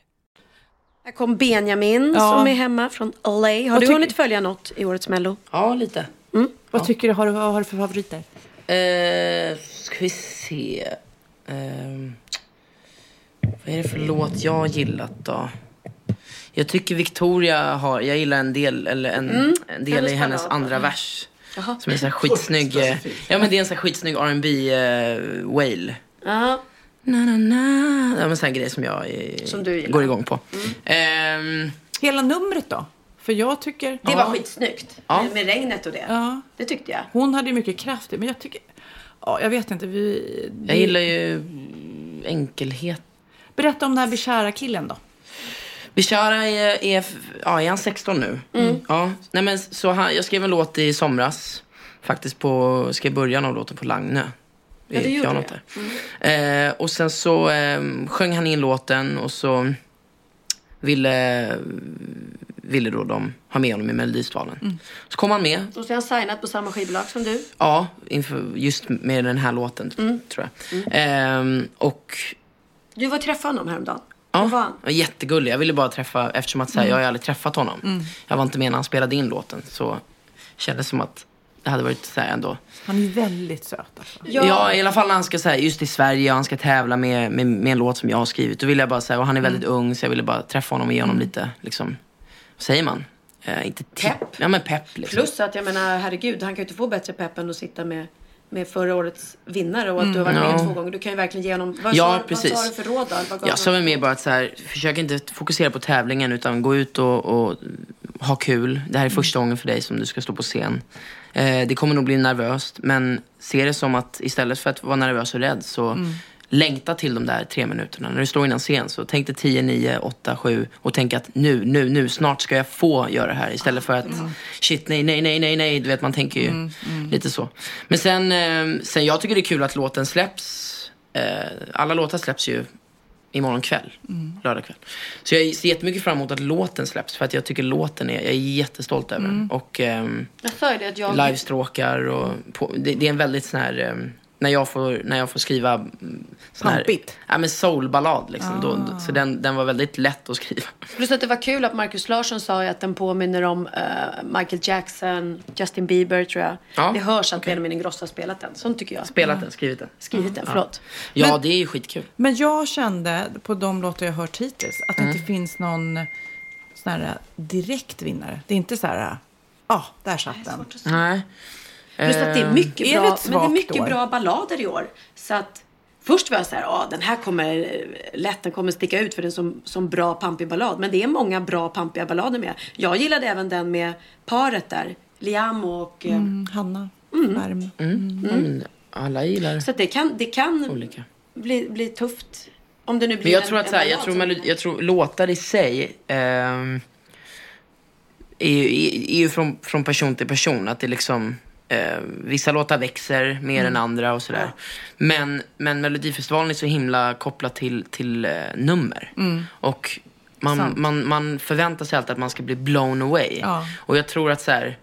Här kom Benjamin Ja. som är hemma från LA. Har Vad du hunnit följa något i årets Mello? Ja, lite. Vad tycker du? Har du, vad har du för favoriter? Eh, ska vi se. Ehm, vad är det för låt jag har gillat då? Jag tycker Victoria har, jag gillar en del, eller en, Mm, en del i hennes andra Mm. vers. Jaha. Som är så här skitsnygg. eh, Ja men det är en så här skitsnygg R&B uh, wail. Ja. Na, na, na. Ja men sån här grej som jag eh, Som går igång på. Ehm, Hela numret då? För jag tycker... Det var skitsnyggt. Ja. Med, med regnet och det. Ja. Det tyckte jag. Hon hade ju mycket kraft i, men jag tycker... Ja, jag vet inte. Vi, jag gillar ju enkelhet. Berätta om den här Bishara-killen då. Bishara är, är, ja, är han 16 nu? Mm. Ja. Nej, men, så han, jag skrev en låt i somras. Faktiskt på, skrev början av låten på Lagnö. Ja, det gjorde pianot det. där. Eh, och sen så eh, sjöng han in låten och så ville, ville då de ha med honom i Melodifestivalen. Mm. Så kom han med. Och så är han signat på samma skivbolag som du. Ja, inför, just med den här låten Mm. tror jag. Ehm, och Du var och träffade honom häromdagen. Ja, jättegullig. Jag ville bara träffa, eftersom att så här, Mm. jag har aldrig träffat honom. Mm. Jag var inte med när han spelade in låten. Så kändes som att det hade varit så här ändå. Han är väldigt söt alltså. Ja. i alla fall när han ska så här, just i Sverige och han ska tävla med, med, med en låt som jag har skrivit. Då ville jag bara säga, och han är väldigt ung så jag ville bara träffa honom och ge honom Mm. lite, liksom, vad säger man? Eh, inte pepp. Ja men pepp liksom. Plus att jag menar, herregud, han kan ju inte få bättre pepp än att sitta med, med förra årets vinnare och att du har varit Mm. med Ja. två gånger. Du kan ju verkligen ge honom... Vad, Ja, sa, precis. vad sa du för råd då? Jag sa väl mer bara att så här, försök inte fokusera på tävlingen utan gå ut och, och ha kul. Det här är första gången för dig som du ska stå på scen. Eh, det kommer nog bli nervöst men se det som att istället för att vara nervös och rädd så Mm. längta till de där tre minuterna. När du står innan scen så tänk dig 10, 9, 8, 7 och tänk att nu, nu, nu, snart ska jag få göra det här. Istället för att shit, nej, nej, nej, nej, nej. Du vet, man tänker ju Mm, mm. lite så. Men sen, eh, sen jag tycker det är kul att låten släpps. Eh, alla låtar släpps ju imorgon kväll. Mm. Lördag kväll. Så jag ser jättemycket fram emot att låten släpps. För att jag tycker låten är, jag är jättestolt över den. Mm. Och ehm, Jag sa ju det att jag... livestråkar och på, det, det är en väldigt sån här, ehm, när jag får, när jag får skriva mm, sån här, Pampigt. Ja men soulballad liksom. Då, Ah. så den, den var väldigt lätt att skriva. Plus att det var kul att Marcus Larsson sa att den påminner om eh, Michael Jackson, Justin Bieber tror jag. Ja, det hörs att Benjamin Ingrosso har spelat den. Sånt tycker jag. Spelat den, skrivit den. Skrivit den, förlåt. Ja, Men- det är ju skitkul. Men jag kände på de låtar jag hört hittills att det Mm. inte finns någon sån här direkt vinnare. Det är inte så här, ja, ah, där satt den. Nej. Plus att det är mycket, Är det bra, ett men det är mycket år? bra ballader i år. Så att först var jag så här, ja den här kommer eh, lätt, den kommer sticka ut för den som, som bra pampig ballad. Men det är många bra pampiga ballader med. Jag gillade även den med paret där, Liam och eh, Mm, Hanna Mm. Värm. Mm. Mm. Alla gillar Så att det kan, det kan olika. bli, bli tufft. Om det nu blir Men jag en- tror att en så här, jag tror, melodi- jag tror låtar i sig ehm, är, ju- är, är ju från, från person till person. Att det liksom, eh, vissa låtar växer mer Mm. än andra och sådär. Men, men Melodifestivalen är så himla kopplat till, till eh, nummer. Mm. Och man, man, man förväntar sig alltid att man ska bli blown away. Ja. Och jag tror att så här,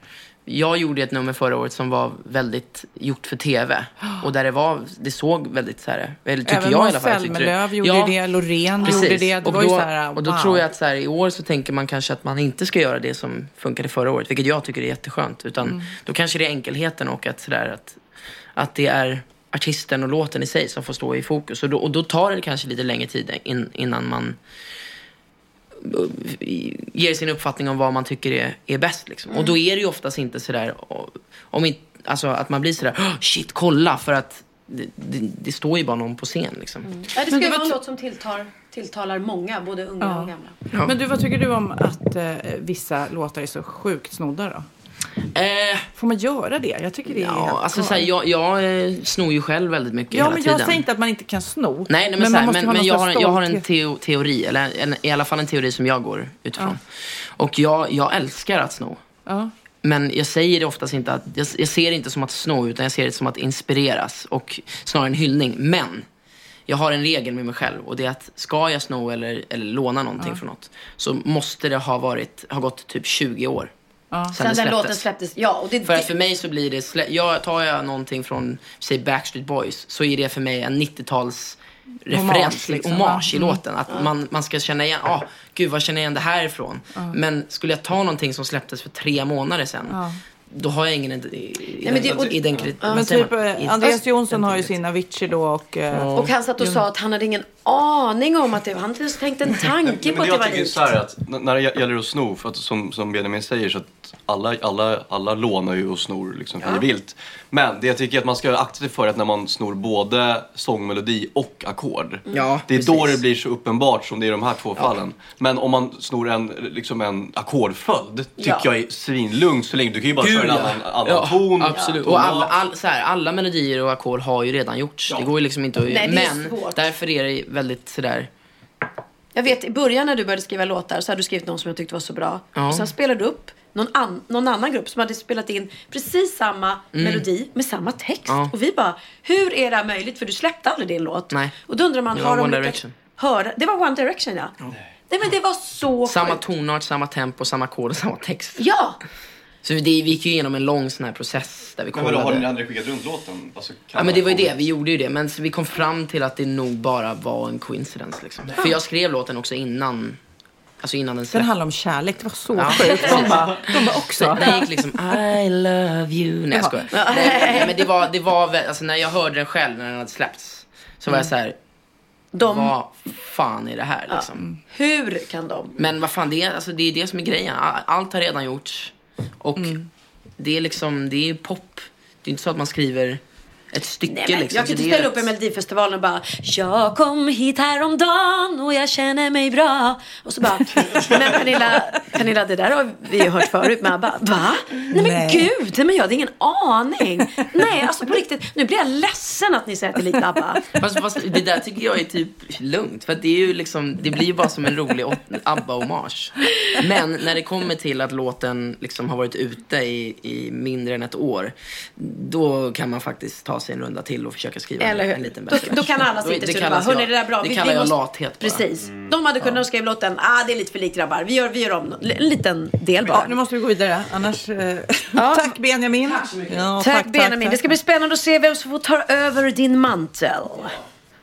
jag gjorde ett nummer förra året som var väldigt gjort för tv. Och där det var, det såg väldigt så här, eller tycker Även jag i Måns alla fall. det- Zelmerlöw gjorde det, Loreen Precis. gjorde det. Det och då, här, och då wow. tror jag att så här, i år så tänker man kanske att man inte ska göra det som funkade förra året. Vilket jag tycker är jätteskönt. Utan Mm. då kanske det är enkelheten och att, så där, att, att det är artisten och låten i sig som får stå i fokus. Och då, och då tar det kanske lite längre tid in, innan man ger sin uppfattning om vad man tycker är, är bäst. Liksom. Och då är det ju oftast inte sådär, om inte, alltså att man blir sådär, "Åh, shit kolla för att det, det, det står ju bara någon på scen liksom. Ja, det ska ju vara var en låt som tilltar, tilltalar många, både unga Ja. och gamla. Men du, vad tycker du om att eh, vissa låtar är så sjukt snodda då? Får man göra det? Jag tycker det är Ja, alltså såhär, jag, jag eh, snor ju själv väldigt mycket Ja, hela men tiden. jag säger inte att man inte kan sno. Nej, nej men, men, måste men, men jag, har, jag har en teo, teori, eller en, i alla fall en teori som jag går utifrån. Och jag, jag älskar att sno. Ja. Men jag säger det oftast inte att, jag, jag ser det inte som att sno, utan jag ser det som att inspireras och snarare en hyllning. Men jag har en regel med mig själv och det är att ska jag sno eller, eller låna någonting Ja. från något så måste det ha, varit, ha gått typ 20 år. Sen, det den låten släpptes. Ja, och det, För att för mig så blir det, slä- jag, tar jag någonting från, säg Backstreet Boys, så är det för mig en 90-tals Hommage, referens, liksom. hommage i Mm. låten. Att Ja. man, man ska känna igen, ah, gud var känner jag igen det här ifrån? Ja. Men skulle jag ta någonting som släpptes för tre månader sedan, Ja. då har jag ingen det- identitet. Men typ eh, Andreas Jonsson har ju sin Avicii då och... eh, Och han satt och sa att han hade ingen aning om att det var, han hade inte ens tänkt en tanke på Men att det jag var tycker likt. så här att när det gäller att sno, för att som, som Benjamin säger så att alla, alla, alla lånar ju och snor liksom hej vilt. Men det jag tycker är att man ska akta sig för att när man snor både sångmelodi och ackord. Ja, det är då precis. det blir så uppenbart som det är i de här två fallen. Men om man snor en, liksom en ackordföljd tycker Ja. jag är svinlugnt så länge du kan ju bara Gud, köra en ja. annan, annan ja, ton. Absolut. Och alla, all, så här, alla melodier och ackord har ju redan gjorts. Det går ju liksom inte att Nej, det är Men svårt. därför är det väldigt sådär... Jag vet i början när du började skriva låtar så hade du skrivit någon som jag tyckte var så bra. Ja. Och sen spelade du upp någon, an, någon annan grupp som hade spelat in precis samma Mm. melodi med samma text. Ja. Och vi bara, hur är det här möjligt? För du släppte aldrig din låt. Nej. Och då undrar man, Det har var de One lyckats Direction. höra? Det var One Direction ja. Nej men det var så Samma sjukt. tonart, samma tempo, samma ackord och samma text. Ja! Så det, vi gick ju igenom en lång sån här process där vi Men vadå, har kollade. ni aldrig skickat runt låten? Alltså, Ja men det var ju det, vi gjorde ju det. Men så vi kom fram till att det nog bara var en coincidence liksom. För jag skrev låten också innan, alltså innan den Den släpptes. handlar om kärlek, det var så Ja. sjukt. De bara, de bara också. Så Den gick liksom I love you. Nej jag skojar. Ja. Nej, men det var, det var väl, alltså när jag hörde den själv när den hade släppts. Så var jag Mm. så här. De- Vad fan är det här liksom? Hur kan de? Men vad fan, det är, alltså, det är det som är grejen. All- Allt har redan gjorts. Och Mm. det är liksom, det är pop. Det är inte så att man skriver ett stycke Nej, men liksom. jag kan inte ställa upp i Melodifestivalen och bara Jag kom hit häromdagen och jag känner mig bra. Och så bara [LAUGHS] Men Pernilla, Pernilla det där har vi ju hört förut. Men jag bara va? Nej men Nej. gud, nej, men jag hade ingen aning. Nej alltså på riktigt. Nu blir jag ledsen att ni säger att det är lite ABBA. Fast, fast det där tycker jag är typ lugnt. För det är ju liksom, det blir ju bara som en rolig ABBA-hommage. Men när det kommer till att låten liksom har varit ute i, i mindre än ett år. Då kan man faktiskt ta sig en runda till och försöka skriva Eller hur? en liten Då, bättre då kan alla sitta i studion och bara, hörni det där är bra. Det Vi- kallar vi jag måste- lathet bara. Precis. De hade kunnat skriva låten, ah det är lite för likt grabbar. Vi gör, vi gör om en liten del bara. Ja, nu måste vi gå vidare. Annars... Eh, [LAUGHS] tack Benjamin. Tack så mycket. Ja, tack, Benjamin. Det ska bli spännande att se vem som får ta över din mantel.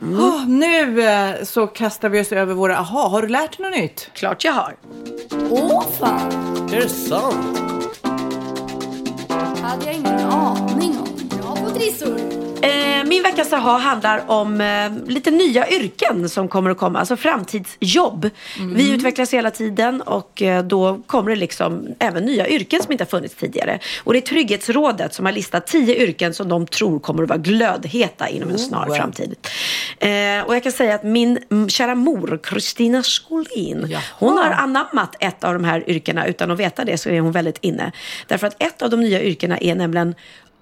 Åh, nu eh, så kastar vi oss över våra aha. Har du lärt dig något nytt? Klart jag har. Åh fan! Är det sant? hade jag ingen aning om. Trissor. Eh, min veckas aha handlar om eh, lite nya yrken som kommer att komma, alltså framtidsjobb. Vi utvecklas hela tiden och eh, då kommer det liksom även nya yrken som inte har funnits tidigare. Och det är Trygghetsrådet som har listat tio yrken som de tror kommer att vara glödheta inom en snar Oh. framtid. Eh, och jag kan säga att min mm, kära mor, Kristina Skolin, hon har anammat ett av de här yrkena. Utan att veta det så är hon väldigt inne. Därför att ett av de nya yrkena är nämligen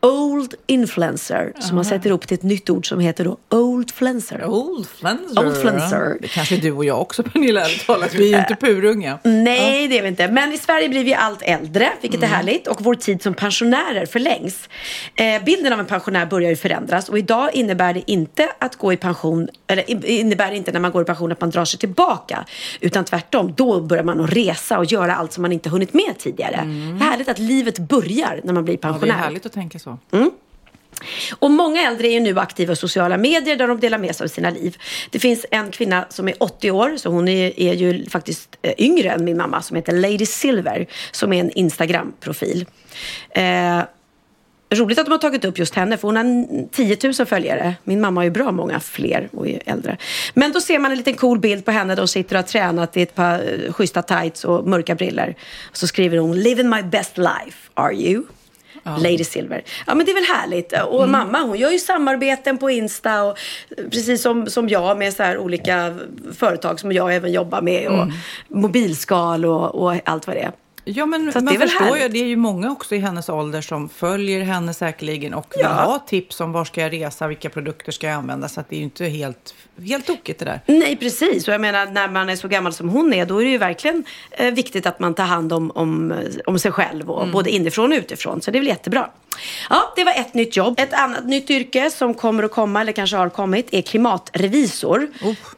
Old influencer som man sätter ihop till ett nytt ord som heter då Old flenser. Old flenser. Old flenser. Det kanske du och jag också Pernilla, ärligt talat. Vi är ju inte purunga. Nej, det är vi inte. Men i Sverige blir vi allt äldre, vilket Mm. är härligt. Och vår tid som pensionärer förlängs. Eh, bilden av en pensionär börjar ju förändras. Och idag innebär det inte att gå i pension, eller innebär det inte när man går i pension att man drar sig tillbaka. Utan tvärtom, då börjar man att resa och göra allt som man inte hunnit med tidigare. Är härligt att livet börjar när man blir Mm. Ja, det är pensionär. härligt att tänka så. Mm. Och många äldre är ju nu aktiva i sociala medier där de delar med sig av sina liv. Det finns en kvinna som är 80 år, så hon är, är ju faktiskt eh, yngre än min mamma, som heter Lady Silver, som är en Instagram-profil. Eh, roligt att de har tagit upp just henne, för hon har 10 000 följare. Min mamma har ju bra många fler och är äldre. Men då ser man en liten cool bild på henne där hon sitter och har tränat i ett par eh, schyssta tights och mörka briller. Så skriver hon “Living my best life, are you?” Lady Silver. Ja men det är väl härligt. Och mamma hon gör ju samarbeten på Insta och precis som, som jag med så här olika företag som jag även jobbar med och Mm. mobilskal och, och allt vad det är. Ja, men man det är väl förstår ju, härligt. det är ju många också i hennes ålder som följer henne säkerligen och vill Ja. ha tips om var ska jag resa, vilka produkter ska jag använda. Så att det är ju inte helt, helt tokigt det där. Nej, precis. Och jag menar, när man är så gammal som hon är, då är det ju verkligen eh, viktigt att man tar hand om, om, om sig själv, och både inifrån och utifrån. Så det är väl jättebra. Ja, det var ett nytt jobb. Ett annat nytt yrke som kommer att komma, eller kanske har kommit, är klimatrevisor.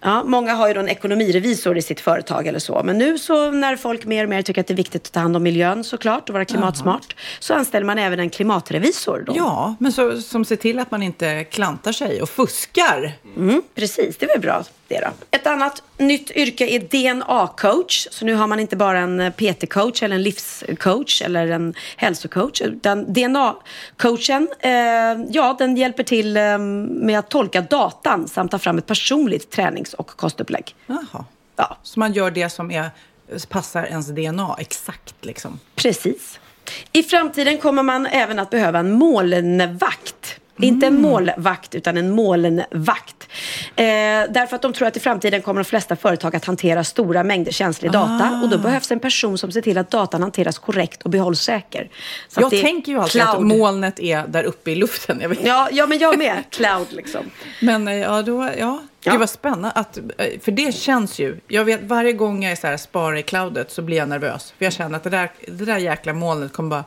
Ja, många har ju då en ekonomirevisor i sitt företag eller så. Men nu så när folk mer och mer tycker att det är viktigt att ta hand om miljön såklart och vara klimatsmart, så anställer man även en klimatrevisor. Då. Ja, men så, som ser till att man inte klantar sig och fuskar. Mm, precis, det är väl bra det då. Ett annat nytt yrke är DNA-coach. Så nu har man inte bara en PT-coach eller en livscoach eller en hälsocoach. Utan DNA-coachen, eh, ja den hjälper till eh, med att tolka datan samt ta fram ett personligt tränings och kostupplägg. Jaha. Ja. Så man gör det som är, passar ens DNA exakt liksom. Precis. I framtiden kommer man även att behöva en molnvakt. Inte Mm. en målvakt, utan en molnvakt. Eh, därför att de tror att i framtiden kommer de flesta företag att hantera stora mängder känslig data. Ah. Och då behövs en person som ser till att datan hanteras korrekt och behålls säker. Så att jag tänker ju alltid att cloud. molnet är där uppe i luften. Jag vet. Ja, ja, men jag med. Cloud liksom. Men eh, ja, då, ja. Ja. Gud vad spännande. Att, eh, för det känns ju, jag vet varje gång jag är så här, sparar i cloudet så blir jag nervös. För jag känner att det där, det där jäkla molnet kommer bara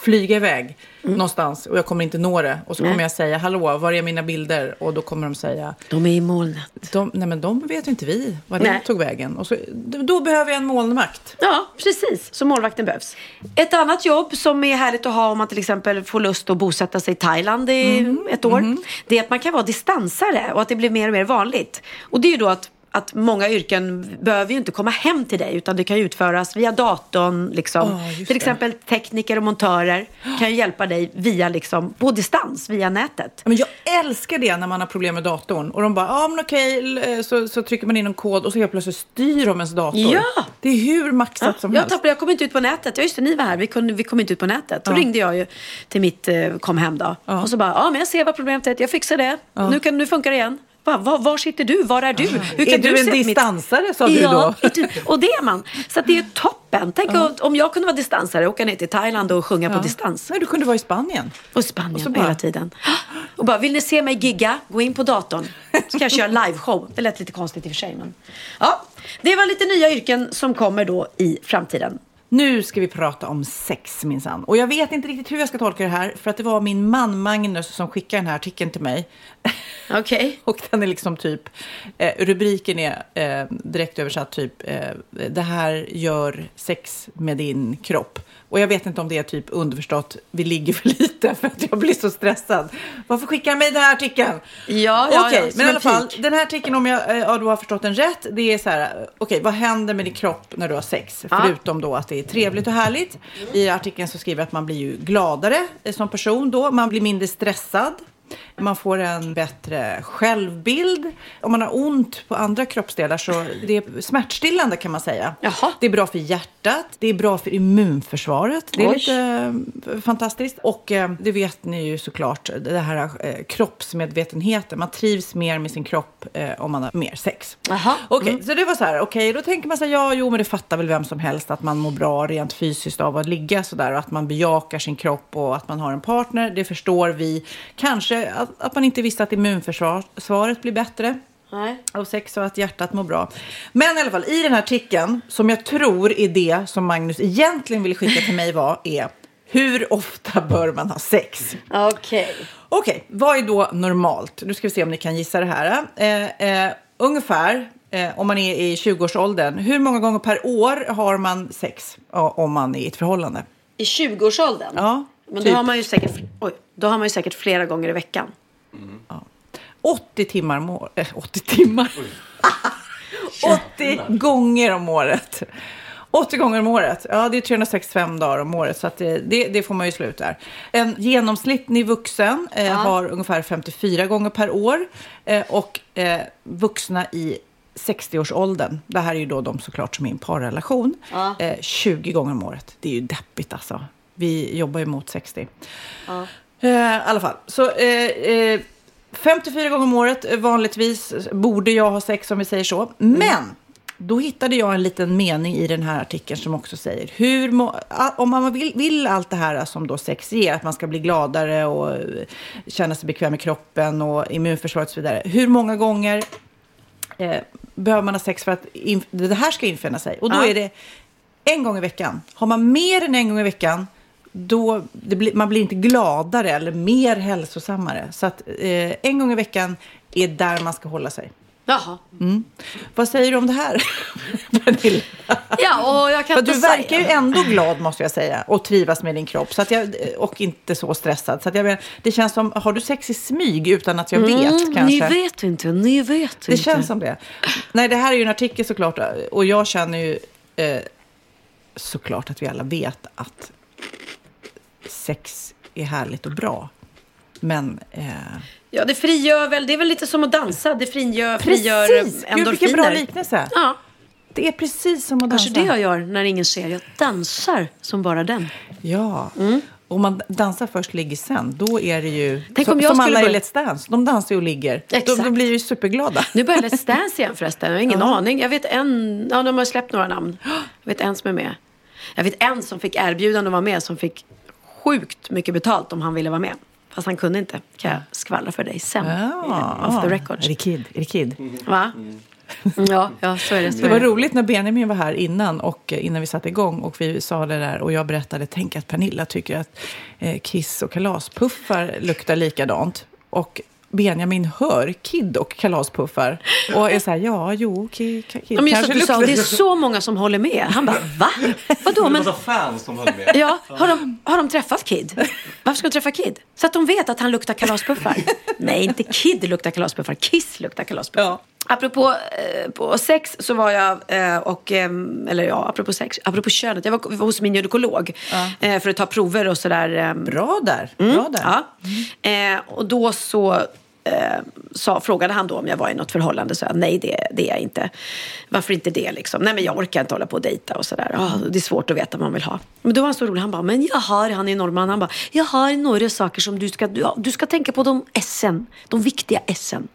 flyga iväg någonstans och jag kommer inte nå det. Och så Nej. kommer jag säga, hallå, var är mina bilder? Och då kommer de säga, De är i molnet. de, nej men de vet ju inte vi var det Nej. tog vägen. Och så, då behöver jag en molnvakt. Ja, precis. Så målvakten behövs. Ett annat jobb som är härligt att ha om man till exempel får lust att bosätta sig i Thailand i Mhm, ett år. Det är att man kan vara distansare och att det blir mer och mer vanligt. Och det är ju då att att många yrken behöver ju inte komma hem till dig utan det kan utföras via datorn. Liksom. Ja, just till det. exempel tekniker och montörer kan ju hjälpa dig via, liksom, på distans via nätet. Men jag älskar det när man har problem med datorn. Och de bara, ja men okej, så, så trycker man in en kod och så helt plötsligt styr de ens dator. Ja! Det är hur maxat som jag, helst. tappade, jag kom inte ut på nätet. Ja, just det, ni var här. Vi, kunde, vi kom inte ut på nätet. Då Ja. ringde jag ju till mitt eh, kom hem då. Och så bara, ja men jag ser vad problemet är. Jag fixar det. Nu, kan, nu funkar det igen. Va, var, var sitter du? Var är du? Hur Är du en se mitt- distansare, sa du ja, då? du- och det är man. Så det är toppen. Tänk om jag kunde vara distansare, åka ner till Thailand och sjunga på Ja. distans. Nej, du kunde vara i Spanien. Och Spanien Och så bara- hela tiden. Och bara, vill ni se mig gigga? Gå in på datorn. Så kan jag köra liveshow. Det lät lite konstigt i och för sig. Men... Ja, det var lite nya yrken som kommer då i framtiden. Nu ska vi prata om sex minsann. Och jag vet inte riktigt hur jag ska tolka det här. För att det var min man Magnus som skickade den här artikeln till mig. [LAUGHS] Okej. och den är liksom typ, eh, rubriken är eh, direkt översatt typ, eh, det här gör sex med din kropp. Och jag vet inte om det är typ underförstått, vi ligger för lite [LAUGHS] för att jag blir så stressad. Varför skickar mig den här artikeln? Ja, ja, Okej, ja, men i alla fall, den här artikeln om jag eh, ja, då har förstått den rätt, det är så här, okej, vad händer med din kropp när du har sex? Ja. Förutom då att det är trevligt och härligt. I artikeln så skriver jag att man blir ju gladare eh, som person då, man blir mindre stressad. Man får en bättre självbild. Om man har ont på andra kroppsdelar så det är smärtstillande kan man säga. Det är bra för hjärtat, det är bra för immunförsvaret. Det är Oj. lite eh, fantastiskt. Och eh, det vet ni ju såklart, det här eh, kroppsmedvetenheten. Man trivs mer med sin kropp om man har mer sex. Jaha. Okej, så det var så här, okej, då tänker man så här, ja, jo, men det fattar väl vem som helst att man mår bra rent fysiskt av att ligga så där och att man bejakar sin kropp och att man har en partner, det förstår vi. Kanske att, att man inte visste att immunförsvaret blir bättre Nej. av sex och att hjärtat mår bra. Men i alla fall, i den här artikeln, som jag tror är det som Magnus egentligen ville skicka till mig var, är hur ofta bör man ha sex? Okej. Okej, vad är då normalt? Nu ska vi se om ni kan gissa det här. Eh, eh, ungefär, eh, om man är i 20-årsåldern, hur många gånger per år har man sex om man är i ett förhållande? I 20-årsåldern? Ja, Men då typ. har, man ju säkert, oj, då har man ju säkert flera gånger i veckan. 80 timmar om året. Eh, 80 timmar? 80 [LAUGHS] gånger om året. 80 gånger om året. Ja, det är 365 dagar om året, så att det, det, det får man ju slut där. En genomsnittlig vuxen eh, har ungefär 54 gånger per år. Eh, och eh, vuxna i 60-årsåldern, det här är ju då de såklart som är i en parrelation, Ja. eh, 20 gånger om året. Det är ju deppigt alltså. Vi jobbar ju mot 60. Ja. Eh, I alla fall. Så eh, eh, 54 gånger om året eh, vanligtvis borde jag ha sex om vi säger så. Men då hittade jag en liten mening i den här artikeln som också säger hur må, om man vill, vill allt det här som då sex ger, att man ska bli gladare och eh, känna sig bekväm i kroppen och immunförsvaret och så vidare. Hur många gånger eh, behöver man ha sex för att det här ska infinna sig? Och då Ja. är det en gång i veckan. Har man mer än en gång i veckan, då det blir, man blir inte gladare eller mer hälsosammare. Så att eh, en gång i veckan är där man ska hålla sig. Jaha. Mm. Vad säger du om det här? [LAUGHS] Ja, och jag kan inte du säga- verkar ju ändå glad, måste jag säga, och trivas med din kropp. Så att jag, och inte så stressad. Så att jag det känns som, har du sex i smyg utan att jag vet Mm, kanske? Ni vet inte, ni vet Det inte. känns som det. Nej, det här är ju en artikel såklart. Och jag känner ju eh, såklart att vi alla vet att sex är härligt och bra. Men... Eh, Ja, det frigör väl, det är väl lite som att dansa. Det frigör, frigör precis! Gud, vilken bra liknelse. Ja. Det är precis som att dansa. Kanske det jag gör när ingen ser. Jag dansar som bara den. Ja. Och man dansar först, ligger sen. Då är det ju... Tänk om jag som alla i börja- Let's Dance. De dansar ju och ligger. De, Exakt. de blir ju superglada. Nu börjar Let's Dance igen förresten. Jag har ingen Ja. aning. Jag vet en, ja de har släppt några namn. Jag vet en som är med. Jag vet en som fick erbjudande att vara med som fick sjukt mycket betalt om han ville vara med. Fast han kunde inte. Kan jag skvallra för dig sen. Ja. Off the record. Är det Kid? Är det Kid? Va? Ja, ja, så är det. Så Det var det. roligt när Benjamin var här innan, och eh, innan vi satte igång och vi sa det där och jag berättade, tänk att Pernilla tycker att eh, Kiss och kalaspuffar luktar likadant. Och Benjamin hör Kid och kalaspuffar och är så här, ja, jo, Kid, Kid Ja, men kanske att du sa, luktar... det är så många som håller med. Han bara, va? Vadå? Men, massa fans som höll med. ja, har, de, har de träffat Kid? Varför ska de träffa Kid? Så att de vet att han luktar kalaspuffar. Nej, inte Kid luktar kalaspuffar. Kiss luktar kalaspuffar. Apropå eh, på sex så var jag, eh, och, eh, eller ja, apropå sex, apropå könet, jag var, var hos min gynekolog eh, för att ta prover och sådär. Eh, Bra där, Mm, bra där. Ja. Eh, och då så eh, sa, frågade han då om jag var i något förhållande. Så jag, nej, det, det är jag inte. Varför inte det liksom? Nej, men jag orkar inte hålla på och dejta och sådär. Ah, det är svårt att veta vad man vill ha. Men då var han så rolig. Han bara, men jag har, han är norrman, han bara, jag har några saker som du ska, du, du ska tänka på de S'en. De viktiga S'en.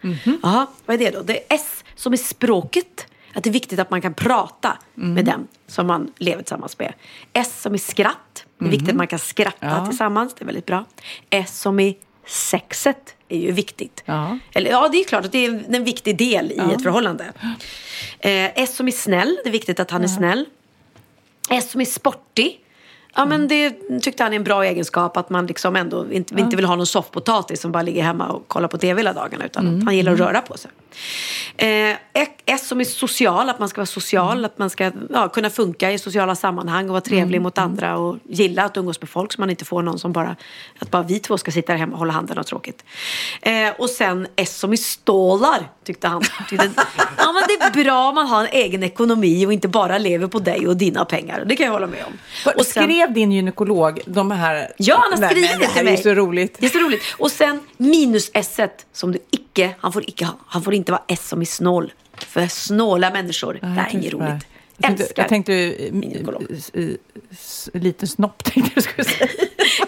Jaha, vad är det då? Det är S som är språket. Att det är viktigt att man kan prata med den som man lever tillsammans med. S som är skratt. Det är viktigt att man kan skratta Ja. tillsammans. Det är väldigt bra. S som är sexet är ju viktigt. Ja. Eller ja, det är klart att det är en viktig del i ett förhållande. Eh, S som är snäll. Det är viktigt att han är snäll. S som är sportig. Ja, men det tyckte han är en bra egenskap. Att man liksom ändå inte, inte vill ha någon soffpotatis som bara ligger hemma och kollar på tv hela dagarna. Utan att han gillar att röra på sig. Eh, S som är social, att man ska vara social, att man ska ja, kunna funka i sociala sammanhang och vara trevlig mot andra och gilla att umgås med folk så man inte får någon som bara, att bara vi två ska sitta här hemma och hålla handen och tråkigt. Eh, och sen S som är stålar, tyckte han. Tyckte, [LAUGHS] ja men det är bra om man har en egen ekonomi och inte bara lever på dig och dina pengar. Det kan jag hålla med om. Och skrev din gynekolog de här... Ja, han har skrivit det Det till är mig. ju så roligt. Det är så roligt. Och sen minus s som du icke, han får icke ha. Han får inte vara s som är snål. För snåla människor, det här är inget roligt. Jag tänkte, jag tänkte eh, s- eh, s- liten snopp tänkte jag skulle säga.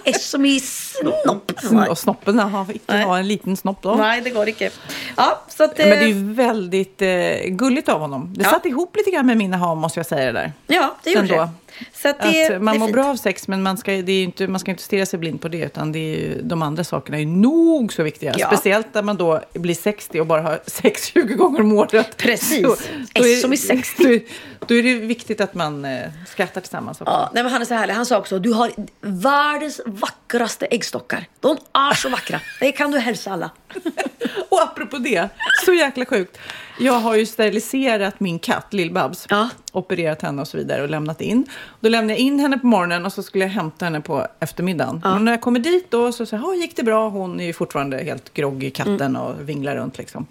S som är snopp. Och snoppen har inte ha en liten snopp då. Nej, det går inte. Ja, så att, men det är eh, väldigt eh, gulligt av honom. Det Ja. satt ihop lite grann med mina hav, måste jag säga det där. Ja, det gjorde det. Så att det, att man det är mår fint. bra av sex, men man ska, det är inte, man ska inte stirra sig blind på det, utan det är de andra sakerna är nog så viktiga. Ja. Speciellt när man då blir 60 och bara har [LAUGHS] sex 20 gånger om året. Precis. Så- då S som är 60. Då, då är det viktigt att man eh, skrattar tillsammans också. Ja, nej, men han är så härlig. Han sa också, du har världens vackraste äggstockar. De är så vackra. Det kan du hälsa alla. [LAUGHS] Och apropå det, så jäkla sjukt. Jag har ju steriliserat min katt, Lill-Babs. Opererat henne och så vidare och lämnat in. Då lämnade jag in henne på morgonen och så skulle jag hämta henne på eftermiddagen. Och när jag kommer dit då så säger jag, gick det bra? Hon är ju fortfarande helt groggy, katten, Mm. och vinglar runt liksom.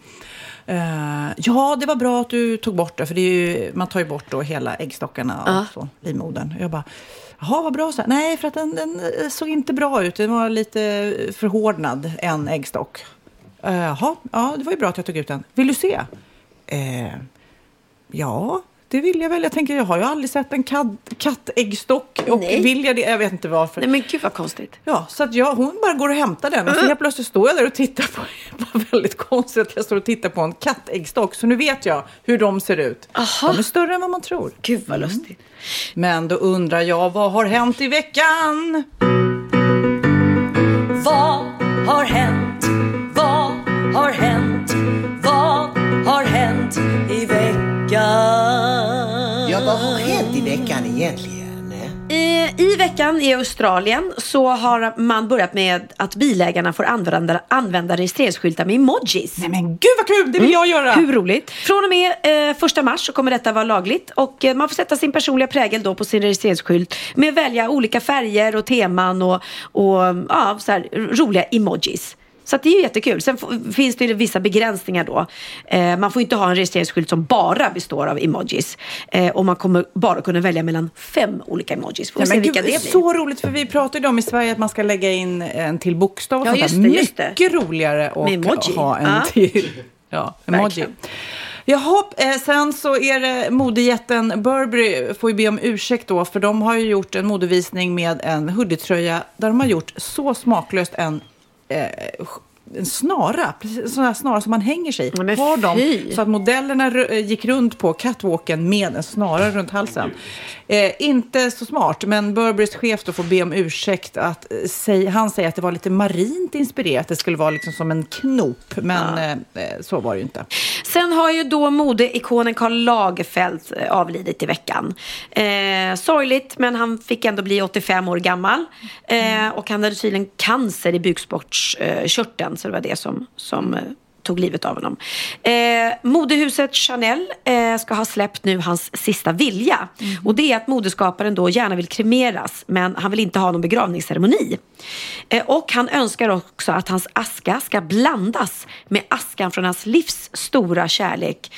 Eh, ja, det var bra att du tog bort det, för det är ju, man tar ju bort då hela äggstockarna och Ja. så, livmodern. Jag bara, jaha, vad bra. Så här. Nej, för att den, den eh, såg inte bra ut. Den var lite eh, förhårdnad, en äggstock. Eh, jaha, ja, det var ju bra att jag tog ut den. Vill du se? Eh, ja, det vill jag väl. Jag tänker, jag har ju aldrig sett en katt, kattäggstock. Och Nej. vill jag det? Jag vet inte varför. Nej men gud vad konstigt. Ja, så att jag, hon bara går och hämtar den och så helt plötsligt står jag där och tittar på, [LAUGHS] det var väldigt konstigt att jag står och tittar på en kattäggstock. Så nu vet jag hur de ser ut. De är större än vad man tror. Gud vad lustigt. Men då undrar jag, vad har hänt i veckan? Vad har hänt? Vad har hänt? Vad har hänt i veckan? Ja, vad har hänt i veckan egentligen? Eh, I veckan i Australien så har man börjat med att bilägarna får använda, använda registreringsskyltar med emojis. Nej men gud vad kul, det vill jag göra! Hur roligt! Från och med eh, första mars så kommer detta vara lagligt och eh, man får sätta sin personliga prägel då på sin registreringsskylt med att välja olika färger och teman och, och ja, så här, roliga emojis. Så det är ju jättekul. Sen finns det vissa begränsningar då. Eh, man får inte ha en registreringsskylt som bara består av emojis. Eh, och man kommer bara kunna välja mellan fem olika emojis. Får se men vilka det blir. Så roligt, för vi pratade ju om i Sverige att man ska lägga in en till bokstav och Ja, just det, just det. Mycket roligare att ha en Ja. till. Ja, emoji. Verkligen. Jaha, eh, sen så är det modejätten Burberry får ju be om ursäkt då, för de har ju gjort en modevisning med en hoodietröja där de har gjort så smaklöst en eh, en snara, precis, en sån här snara som man hänger sig i. Har de, fy. så att modellerna eh, gick runt på catwalken med en snara runt halsen. Eh, inte så smart, men Burberrys chef då får be om ursäkt. Att, eh, säg, han säger att det var lite marint inspirerat, det skulle vara liksom som en knop, men eh, eh, så var det ju inte. Sen har ju då modeikonen Karl Lagerfeld avlidit i veckan. Eh, sorgligt, men han fick ändå bli 85 år gammal. Eh, och han hade tydligen cancer i bukspottkörteln, så det var det som, som eh, tog livet av honom. Eh, modehuset Chanel eh, ska ha släppt nu hans sista vilja. Och det är att modeskaparen då gärna vill kremeras, men han vill inte ha någon begravningsceremoni. Eh, och han önskar också att hans aska ska blandas med askan från hans livs stora kärlek,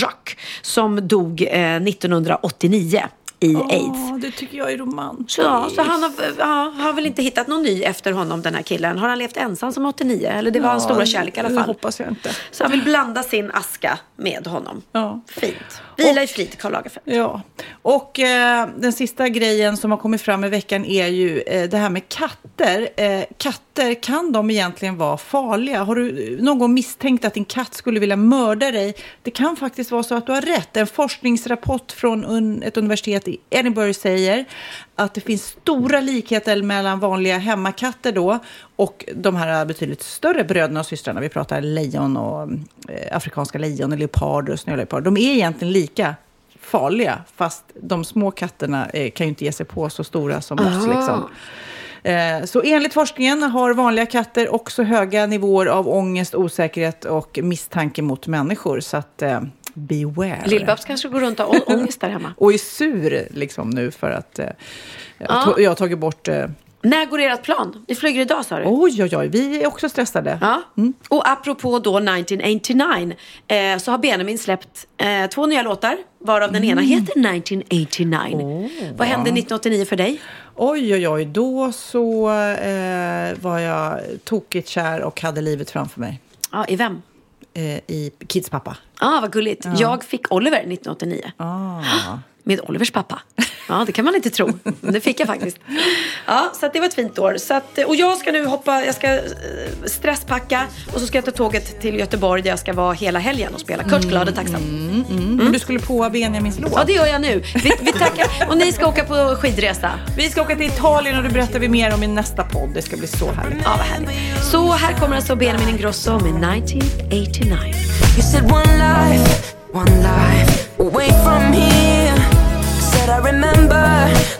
Jacques, som dog eh, 1989 i aids. Ja, det tycker jag är romantiskt. Så, ja, så han har, ja, har väl inte hittat någon ny efter honom den här killen. Har han levt ensam som 89? Eller det var hans stora kärlek i alla Det fall. hoppas jag inte. Så han vill blanda sin aska med honom. Ja. Fint. Vila i frid, Karl Lagerfeld. Ja, och eh, den sista grejen som har kommit fram i veckan är ju eh, det här med katter. Eh, katter, kan de egentligen vara farliga? Har du någon gång misstänkt att din katt skulle vilja mörda dig? Det kan faktiskt vara så att du har rätt. En forskningsrapport från un ett universitet i Edinburgh säger att det finns stora likheter mellan vanliga hemmakatter då och de här betydligt större bröderna och systrarna. Vi pratar lejon och eh, afrikanska lejon och leoparder och snöleoparder. De är egentligen lika farliga, fast de små katterna eh, kan ju inte ge sig på så stora som oss. Liksom. Eh, Så enligt forskningen har vanliga katter också höga nivåer av ångest, osäkerhet och misstanke mot människor. Så att eh, beware. Lill-Babs kanske går runt och har ångest där hemma. [LAUGHS] Och är sur liksom nu för att eh, jag Ja. jag har tagit bort... Eh, När går ert plan? Ni flyger idag sa du? oj, oj, oj, vi är också stressade. Ja. Och apropå då 1989 eh, så har Benjamin släppt eh, två nya låtar varav den ena heter 1989. Vad hände 1989 för dig? Oj, oj, oj. Då så eh, var jag tokigt kär och hade livet framför mig. Ja, I vem? Eh, I Kids pappa. Ja, ah, vad gulligt. Ja. Jag fick Oliver 1989. Ah. Med Olivers pappa. Ja, det kan man inte tro. Men det fick jag faktiskt. Ja, så att det var ett fint år. Så att, och jag ska nu hoppa, jag ska eh, stresspacka och så ska jag ta tåget till Göteborg där jag ska vara hela helgen och spela Kurt glad och tacksam. Mm. Men du skulle på Benjamins låt. Ja, det gör jag nu. Vi, vi tackar. Och ni ska åka på skidresa. Vi ska åka till Italien och det berättar vi mer om i nästa podd. Det ska bli så härligt. Ja, vad härligt. Så här kommer alltså Benjamin Ingrosso med 1989. You said one life, one life away from here. Said I remember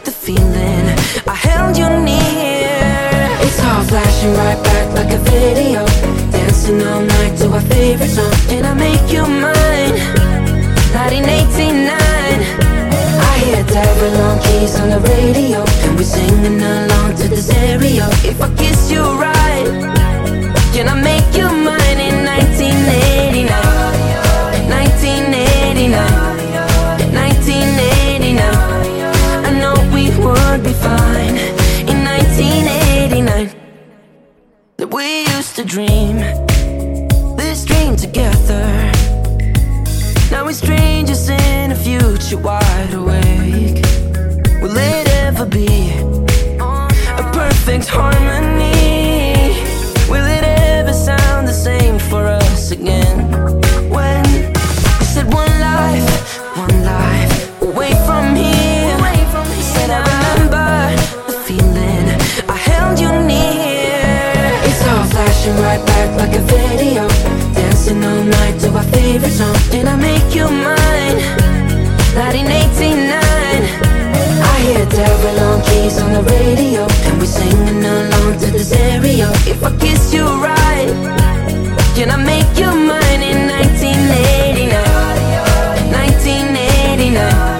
the feeling. I held you near. It's all flashing right back like a video. Dancing all night to our favorite song. And I make you mine. 1989. I hear Daryl on keys on the radio. And we're singing along to the stereo. If I kiss you right, can I make you mine in 1989? 1989. We used to dream this dream together. Now we're strangers in a future wide awake. Will it ever be a perfect harmony? Will it ever sound the same for us again? Flashing right back like a video. Dancing all night to our favorite song. Did I make you mine? 1989. I hear Daryl on keys on the radio. And we're singing along to the stereo. If I kiss you right, can I make you mine in 1989? 1989. 1989.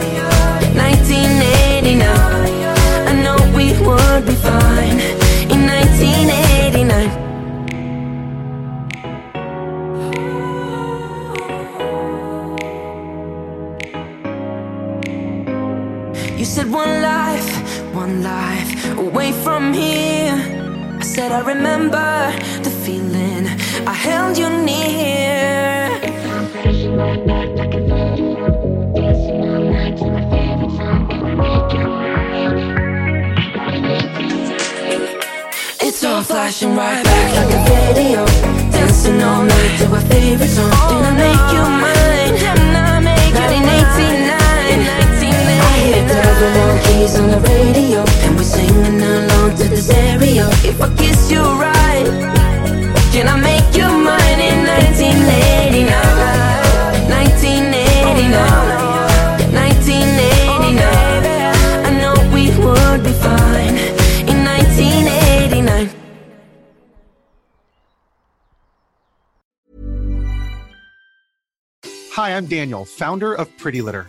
Remember the feeling. I held you near. It's all flashing right back like a video. Dancing all night to our favorite song. Did I make you mine? Did I make you 1989. I Daryl on keys on the radio. Singing along to the stereo. If I kiss you right, can I make you mine in 1989? 1989. 1989. I know we would be fine in 1989. Hi, I'm Daniel, founder of Pretty Litter.